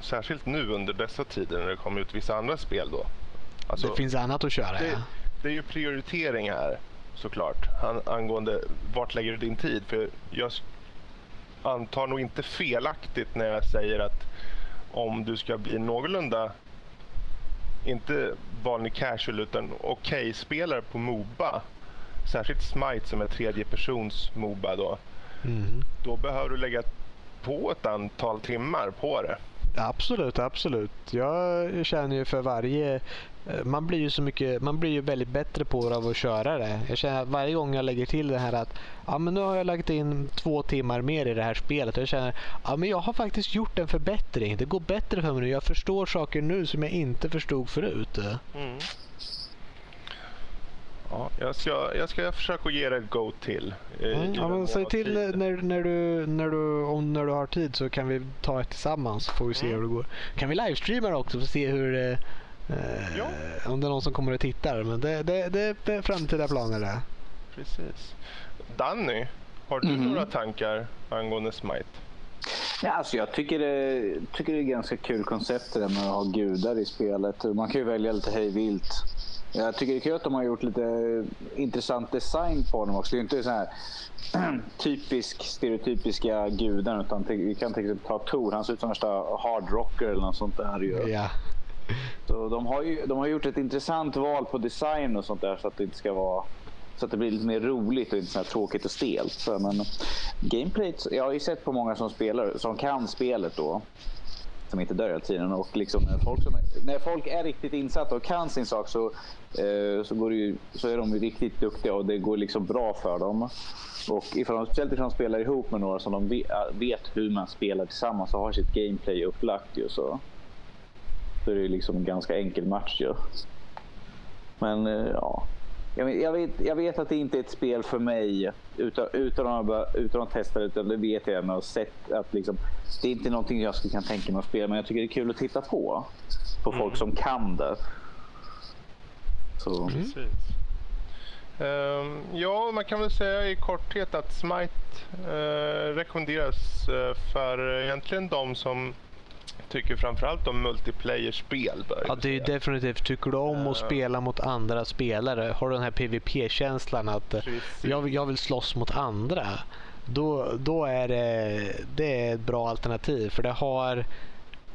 särskilt nu under dessa tider när det kommer ut vissa andra spel då. Alltså, Det finns annat att köra. det, ja. Det är ju prioritering här såklart an, angående vart lägger du din tid. För jag antar nog inte felaktigt när jag säger att om du ska bli någorlunda, inte vanlig casual utan okej spelare på Moba, särskilt Smite som är tredje persons Moba då, Mhm. då behöver du lägga på ett antal timmar på det. Absolut, absolut. Jag känner ju för varje... Eh, man blir ju så mycket, man blir ju väldigt bättre på det av att köra det. Jag känner att varje gång jag lägger till det här att ja, men nu har jag lagt in två timmar mer i det här spelet. Jag känner ja, men jag har faktiskt gjort en förbättring. Det går bättre för mig nu. Jag förstår saker nu som jag inte förstod förut. Mm. Ja, jag ska, jag ska försöka ge det ett go till. eh, i Mm, ja, säg till tid. när, när, du, när, du, om, när du har tid så kan vi ta ett tillsammans så får vi se Mm. hur det går. Kan vi livestreama det också för att se hur det, eh, Ja. om det är någon som kommer och tittar. Men det, det, det är framtida planer det. Precis. Danny, har du Mhm. några tankar angående Smite? Ja, alltså jag tycker det, tycker det är ganska kul koncept det där med att ha gudar i spelet. Man kan ju välja lite hej vilt. Jag tycker det är kul att de har gjort lite intressant design på dem också. Det är inte så här typisk, stereotypiska gudar. Utan vi kan till exempel ta Tor. Han ser ut som värsta hardrocker eller något sånt där. Ju. Ja. Så de har ju de har gjort ett intressant val på design och sånt där så att det inte ska vara så att det blir lite mer roligt och inte så tråkigt och stelt. Så, Men gameplayet, jag har ju sett på många som spelar, som kan spelet då. Som inte dör hela tiden. Och liksom när, folk som, när folk är riktigt insatta och kan sin sak så, eh, så, går det ju, så är de ju riktigt duktiga och det går liksom bra för dem. Och ifall de, speciellt ifall de spelar ihop med några som de vet, hur man spelar tillsammans och har sitt gameplay upplagt ju så. Så är det ju liksom en ganska enkel match ju. Men eh, ja. Jag vet, jag, vet, jag vet att det inte är ett spel för mig utan, utan, att, utan att testa det. Utan det vet jag med och sett att liksom, det är inte någonting jag skulle kunna tänka mig att spela. Men jag tycker det är kul att titta på. På folk som kan det. Så. Precis. Ehm, ja, man kan väl säga i korthet att Smite eh, rekommenderas eh, för egentligen de som tycker framförallt om multiplayer-spel. Ja, det är ju definitivt. Tycker du om att spela mot andra spelare, har du den här PVP-känslan att eh, Precis. jag, jag vill slåss mot andra. Då, då är det, det är ett bra alternativ. För det har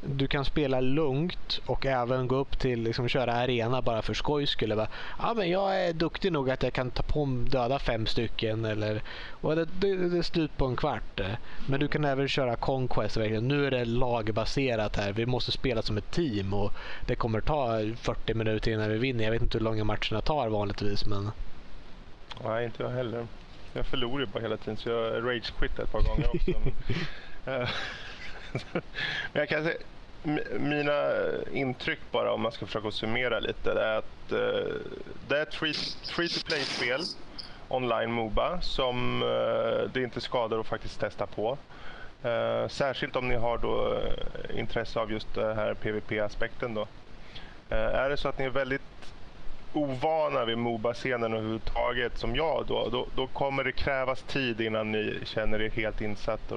du kan spela lugnt och även gå upp till liksom, köra arena bara för skojs skull. Ja, men jag är duktig nog att jag kan ta på döda fem stycken. Eller, och det, det, det är slut på en kvart. Men du kan även köra Conquest. Verkligen. Nu är det lagbaserat här. Vi måste spela som ett team och det kommer ta 40 minuter innan vi vinner. Jag vet inte hur långa matcherna tar vanligtvis. Men Nej, inte jag heller. Jag förlorar ju bara hela tiden så jag rage-quittade ett par gånger också. men, eh, men jag kan säga, mina intryck bara om man ska försöka summera lite det är att uh, det är ett free, free to play-spel online Moba som uh, det inte skadar att faktiskt testa på. Uh, särskilt om ni har då intresse av just den här PVP-aspekten då. Är det så att ni är väldigt ovana vid Moba-scenen överhuvudtaget som jag då, då, då kommer det krävas tid innan ni känner er helt insatta.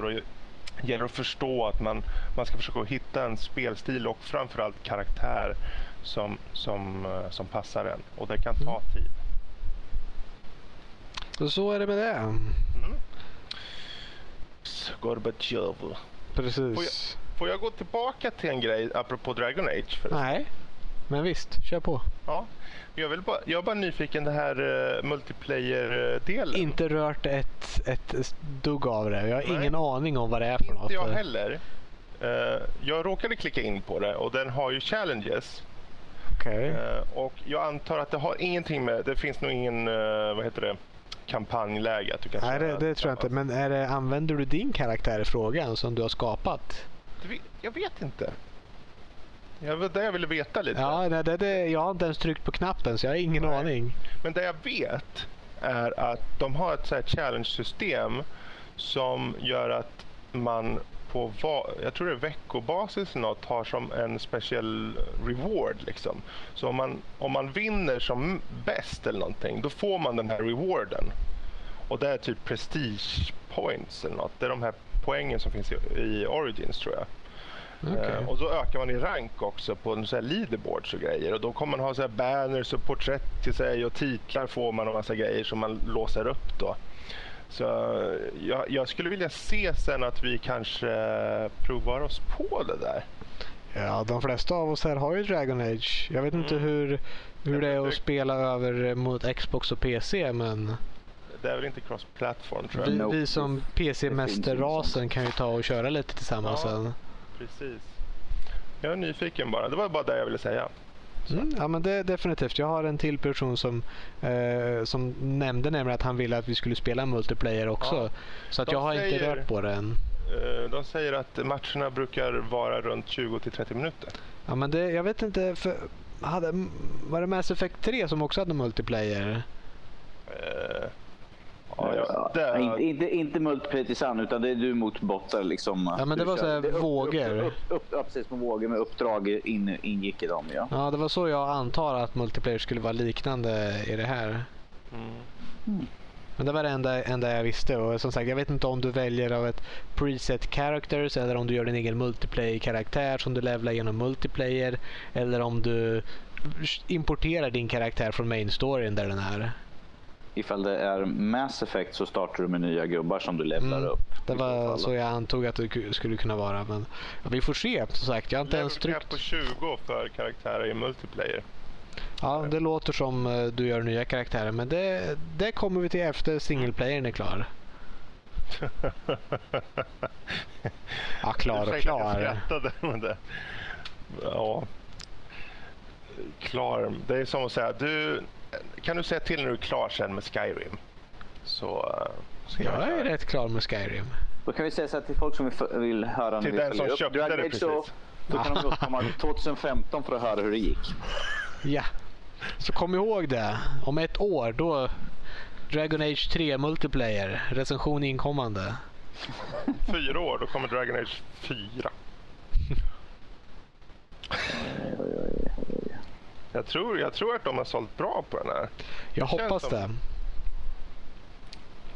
Och gäller att förstå att man, man ska försöka hitta en spelstil och framförallt karaktär som, som, eh, som passar en. Och det kan ta tid. så, så är det med det. Mm. Gorbatjov. Precis. Får jag gå tillbaka till en grej apropå Dragon Age? För Nej, men visst. Kör på. Ja. Jag, vill bara, jag är bara nyfiken den här uh, multiplayer-delen. Inte rört ett, ett dugg av det. Jag har Nej. ingen aning om vad det är för något. Inte jag heller. Eh, jag råkade klicka in på det och den har ju challenges. Okej. Eh, och jag antar att det har ingenting med, det finns nog ingen, eh, vad heter det, kampanjläge att du kan Nej, det, det tror jag inte. Men är det, använder du din karaktär i frågan som du har skapat? Jag vet inte. Jag var det jag ville veta lite. Ja, nej, det, det, jag har inte ens tryckt på knappen så jag har ingen Nej. aning. Men det jag vet är att de har ett så challenge-system som gör att man på va- jag tror det är veckobasis något har som en speciell reward liksom. Så om man, om man vinner som bäst eller någonting då får man den här rewarden. Och det är typ prestige points eller något. Det är de här poängen som finns i, i Origins tror jag. Okej. Eh, och så ökar man i rank också på så här leaderboards och grejer. Och då kommer man ha så här banners och porträtt till sig och titlar får man och massa grejer som man låser upp då. Så eh, jag, jag skulle vilja se sen att vi kanske provar oss på det där. Ja, de flesta av oss här har ju Dragon Age. Jag vet inte Mm. hur, hur det är att Det- spela över mot Xbox och PC men Det är väl inte cross-platform tror jag. vi, vi som Det PC-mästerrasen kan ju ta och köra lite tillsammans Ja. sen. Precis. Jag är nyfiken bara. Det var bara det jag ville säga. Mm, ja men det definitivt. Jag har en till person som, eh, som nämnde nämligen att han ville att vi skulle spela multiplayer också. Ja. Så att jag har inte säger- rört på det än. Eh, De säger att matcherna brukar vara runt 20 till 30 minuter. Ja men det, jag vet inte. För, hade, var det Mass Effect 3 som också hade multiplayer? Eh, Ja, ja, Ja, inte, inte, inte multiplayer tillsammans utan det är du mot bottar liksom. Ja, men det var kör- så här det är upp- vågor. Upp, upp, upp, upp, precis med vågor med uppdrag in, ingick i dem ja. Ja det var så jag antar att multiplayer skulle vara liknande i det här. mm. Men det var det enda, enda jag visste och som sagt jag vet inte om du väljer av ett preset characters eller om du gör din egen multiplayer-karaktär som du levlar genom multiplayer eller om du importerar din karaktär från main storyn där den är. Ifall det är Mass Effect så startar du med nya gubbar som du levlar Mm, upp. Det var så jag antog att det ku- skulle kunna vara men vi får se som sagt. Jag har inte ens Level på tryckt. 20 för karaktärer i multiplayer. Ja, det låter som eh, du gör nya karaktärer men det, det kommer vi till efter singleplayern är klar. Ja, klar och klar. Jag skrattade, det... Ja. Klar. Det är som att säga, du... Kan du säga till när du är klar sen med Skyrim? Så... eh, ska Jag är köra. rätt klar med Skyrim. Då kan vi säga så här till folk som vill, vill höra när Till vi den som upp köpte Dragon det så, precis. då kan de återkomma 2015 för att höra hur det gick. Ja. Så kom ihåg det. Om ett år då Dragon Age 3 multiplayer. Recension inkommande. Fyra år, då kommer Dragon Age 4. Jag tror, jag tror att de har sålt bra på den här. Jag Känns hoppas som- det.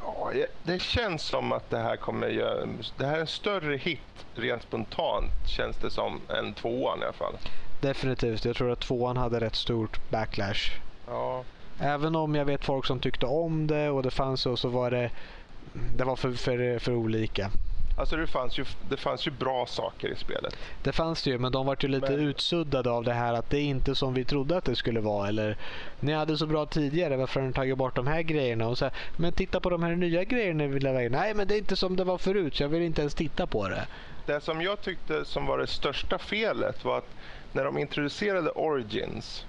Ja, Ja, det känns som att det här kommer göra... Det här är en större hit rent spontant känns det som än tvåan i alla fall. Definitivt. Jag tror att tvåan hade rätt stort backlash. Ja. Även om jag vet folk som tyckte om det och det fanns så, så var det... Det var för, för, för olika. Alltså det fanns, ju, det fanns ju bra saker i spelet. Det fanns det ju, men de var ju lite Men- utsuddade av det här att det är inte som vi trodde att det skulle vara. Eller, ni hade så bra tidigare, varför har ni tagit bort de här grejerna? Och så här, men titta på de här nya grejerna vi lägga in. Nej, men det är inte som det var förut, så jag vill inte ens titta på det. Det som jag tyckte som var det största felet var att när de introducerade Origins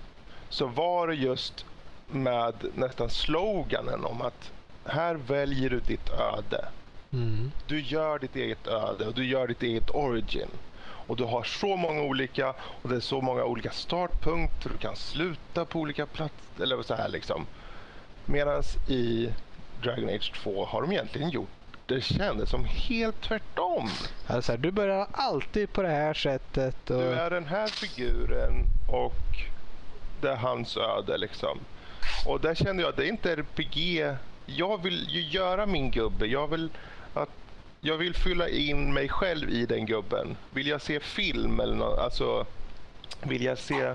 så var det just med nästan sloganen om att här väljer du ditt öde. Mm. Du gör ditt eget öde och du gör ditt eget origin. Och du har så många olika och det är så många olika startpunkter. Du kan sluta på olika platser eller så här liksom. Medan i Dragon Age 2 har de egentligen gjort det kändes som helt tvärtom. Alltså, du börjar alltid på det här sättet. Och... Du är den här figuren och det är hans öde liksom. Och där kände jag att det är inte RPG. Jag vill ju göra min gubbe. Jag vill jag vill fylla in mig själv i den gubben. Vill jag se film eller något, alltså vill jag se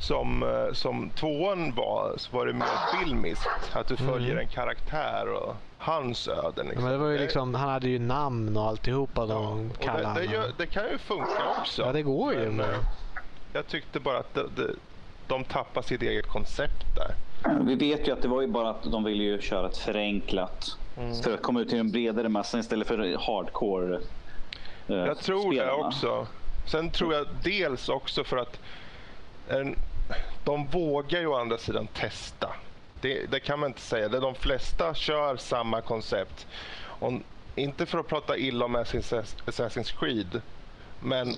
som, eh, som tvåan var, så var det mer filmiskt. Att du följer en karaktär och hans öden. Liksom. men det var ju liksom, han hade ju namn och alltihopa. ja, De och det, det, gör, det kan ju funka också. Ja, det går ju, men- eh, Jag tyckte bara att det, det, de tappar sitt eget koncept där. Vi vet ju att det var ju bara att de ville ju köra ett förenklat för att komma ut till en bredare massa istället för hardcore. eh, Jag tror spelarna. det också. Sen tror jag dels också för att en, de vågar ju å andra sidan testa. Det, det kan man inte säga. De flesta kör samma koncept. Om, inte för att prata illa om Assassin's Creed, men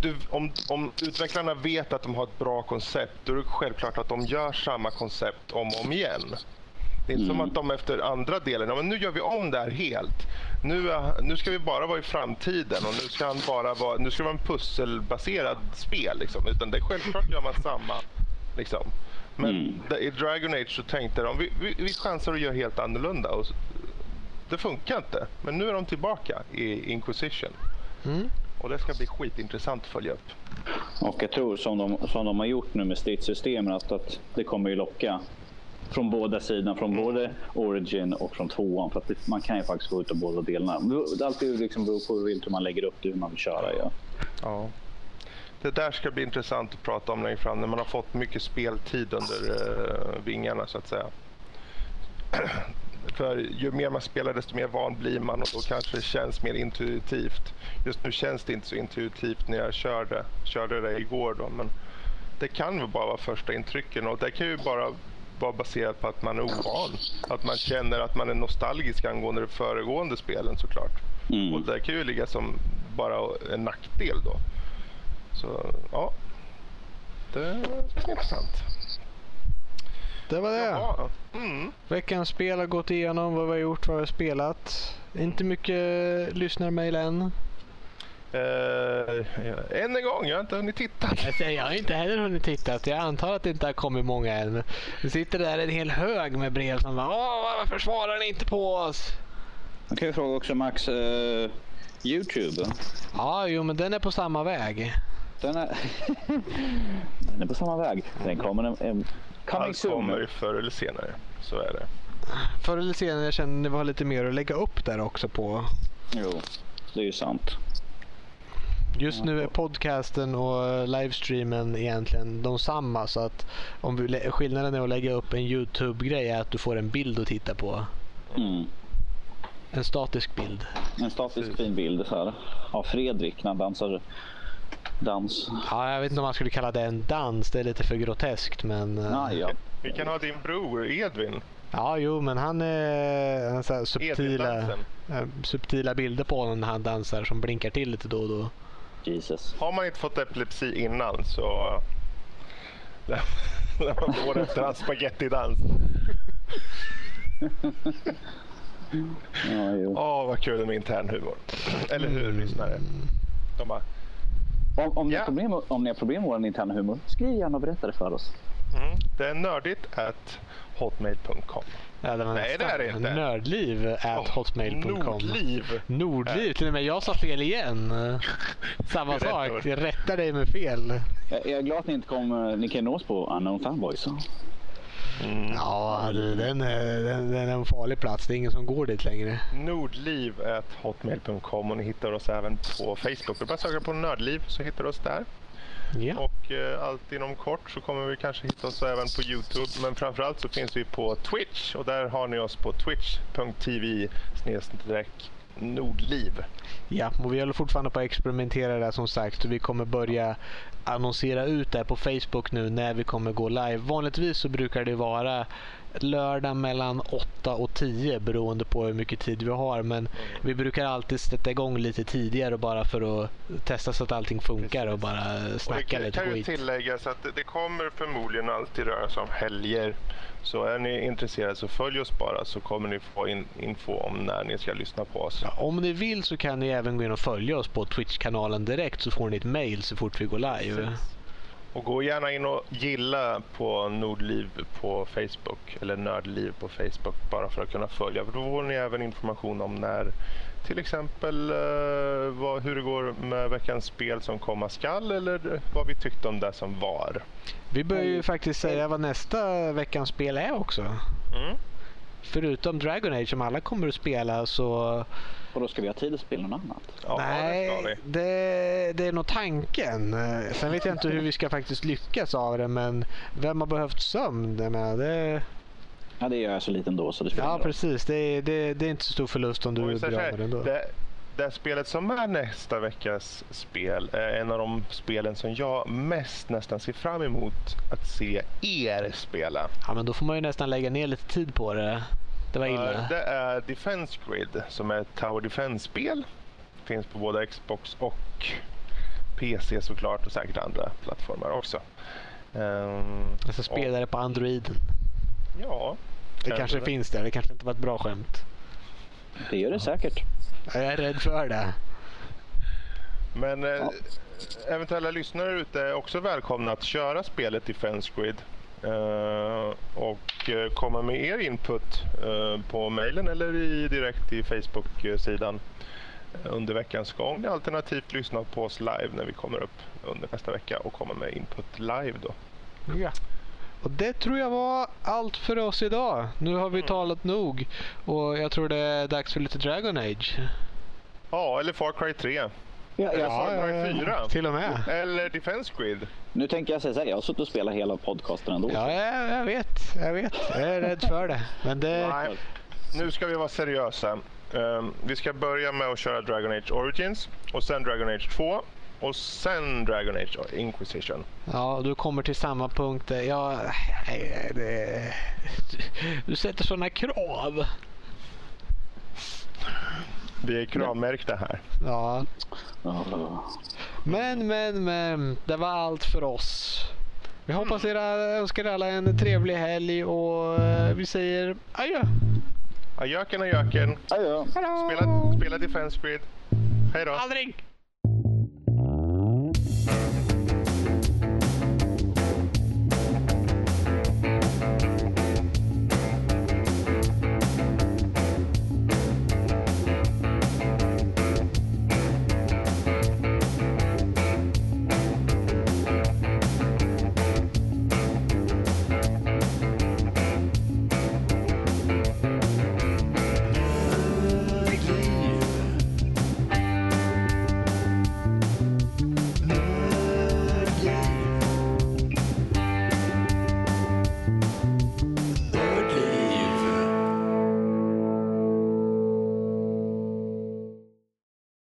du, om, om utvecklarna vet att de har ett bra koncept, då är det självklart att de gör samma koncept om och om igen. Det är inte som att de efter andra delen, ja, men nu gör vi om det här helt. Nu, är- nu ska vi bara vara i framtiden och nu ska han bara vara, nu ska det vara en pusselbaserad spel. Liksom. Utan det, självklart gör man samma. Liksom. Men Mm. där- i Dragon Age så tänkte de, vi, vi, vi chansar att göra helt annorlunda. Och det funkar inte. Men nu är de tillbaka i Inquisition. Mm. Och det ska bli skitintressant att följa upp. Och jag tror som de, som de har gjort nu med stridssystemen att, att det kommer ju locka från båda sidorna, från både Origin och från tvåan. För att det, man kan ju faktiskt gå ut av båda delarna. Det liksom beror på hur man lägger upp det, hur man vill köra. Ja. Ja. Det där ska bli intressant att prata om längre fram när man har fått mycket speltid under uh, vingarna så att säga. För ju mer man spelar desto mer van blir man och då kanske det känns mer intuitivt. Just nu känns det inte så intuitivt när jag körde, körde det igår då men det kan väl bara vara första intrycken och det kan ju bara vara baserat på att man är ovan. Att man känner att man är nostalgisk angående de föregående spelen såklart. Mm. Och det kan ju ligga som bara en nackdel då. Så ja, det bli intressant. Det var det. Ja. Mm. Veckans spel har gått igenom vad vi har gjort, vad vi har spelat. Inte mycket lyssnarmail än. Eh, än en gång, jag har inte hunnit titta. Alltså, jag har inte heller hunnit titta. Jag antar att det inte har kommit många än. Det sitter där en hel hög med brev som bara Åh, varför svarar ni inte på oss? Man kan ju fråga också Max, eh, Youtube. Ja, jo, men den är på samma väg. Den är, den är på samma väg. Den kommer en, en coming Allt soon. kommer ju förr eller senare. Så är det. Förr eller senare jag kände att det var lite mer att lägga upp där också på. Jo, det är ju sant. Just nu är podcasten och livestreamen egentligen de samma. Så att om vi, skillnaden är att lägga upp en YouTube-grej är att du får en bild att titta på. Mm. En statisk bild. En statisk fin bild så här. av Fredrik när han dansar dans. Ja, jag vet inte om man skulle kalla det en dans. Det är lite för groteskt. Men, eh, Ah, ja. Vi kan ha din bror Edvin. Ja, jo, men han är han så här subtila, eh, subtila bilder på honom när han dansar som blinkar till lite då och då. Jesus. Har man inte fått epilepsi innan så... När man får efter hans spagettidans. Ja, jo. Åh, vad kul med intern humor. Eller hur, lyssnare? De bara, Om, om, ni Ja. har problem, om ni har problem med vår interna humor, skriv gärna och berätta det för oss. Mm. Det är nördigt at hotmail.com. Ja, det Nej, det är det inte. Nördliv at hotmail.com. Nordliv. Nordliv, till och med jag sa fel igen. Samma Rätt sak, jag rättar dig med fel. Jag jag är glad att ni inte kom, ni kan nå oss på Unknown Fanboys. Mm. Ja, du, den, är, den, den är en farlig plats. Det är ingen som går dit längre. Nordliv at hotmail.com och ni hittar oss även på Facebook. Du bara söka på Nördliv så hittar du oss där. Ja. Och eh, allt inom kort så kommer vi kanske hitta oss även på Youtube. Men framförallt så finns vi på Twitch och där har ni oss på twitch.tv Nordliv. Ja, och vi håller fortfarande på att experimentera där som sagt. Så vi kommer börja annonsera ut det på Facebook nu när vi kommer gå live. Vanligtvis så brukar det vara lördag mellan 8 och 10 beroende på hur mycket tid vi har. Men vi brukar alltid sätta igång lite tidigare bara för att testa så att allting funkar och bara Och det snacka kan, lite kan ju skit. tilläggas att det, det kommer förmodligen alltid röra sig om helger. Så är ni intresserade så följ oss bara så kommer ni få in, info om när ni ska lyssna på oss. Om ni vill så kan ni även gå in och följa oss på Twitch-kanalen direkt så får ni ett mail så fort vi går live. Och gå gärna in och gilla på Nordliv på Facebook eller Nördliv på Facebook bara för att kunna följa. För då får ni även information om när till exempel eh, vad, hur det går med veckans spel som komma skall eller vad vi tyckte om det som var. Vi bör ju faktiskt säga vad nästa veckans spel är också. Mm. Förutom Dragon Age som alla kommer att spela så... Och då ska vi ha tid att spela något annat. Ja, det nej, vi. det, det är nog tanken. Eh, Sen vet jag inte hur vi ska faktiskt lyckas av det men vem har behövt sömn? Jag menar, det, Ja, det gör jag så lite ändå så det spelar ja ingen roll. precis, det, det, det är inte så stor förlust om du av så med det ändå. det, det spelet som är nästa veckas spel är en av de spelen som jag mest nästan ser fram emot att se er spela. Ja men då får man ju nästan lägga ner lite tid på det. Det var illa. Det är Defense Grid som är ett Tower Defense-spel. Finns på både Xbox och PC såklart och säkert andra plattformar också. Ehm, Jag ska spela det på Android. ja, Det kanske finns det. Det kanske inte var ett bra skämt. Det gör det säkert. Jag är rädd för det. Men eh, Ja. eventuella lyssnare ute är också välkomna att köra spelet Defense Grid. Eh, och eh, komma med er input eh, på mejlen eller i, direkt i Facebook-sidan under veckans gång. Alternativt lyssna på oss live när vi kommer upp under nästa vecka och komma med input live då. Ja. Och det tror jag var allt för oss idag. Nu har vi talat nog. Och jag tror det är dags för lite Dragon Age. Ja, eller Far Cry 3. Ja, jag, Far Cry 4. Till och med. Eller Defense Grid. nu tänker jag säga så här, jag har suttit och spelat hela podcasten ändå. Ja, jag, jag vet. Jag vet. Jag är rädd för det. Men det... Nej, nu ska vi vara seriösa. Ehm, vi ska börja med att köra Dragon Age Origins och sen Dragon Age 2 och sen Dragon Age Inquisition. Ja, du kommer till samma punkt. Nej, det... Du, du sätter sådana krav. Vi är kravmärkta här. Ja. Men, men, men. Det var allt för oss. Vi hoppas era, önskar alla en trevlig helg och eh, vi säger adjö. Ajöken och göken. Adjö. Spela, spela Defense Grid. Hej då. Aldrig!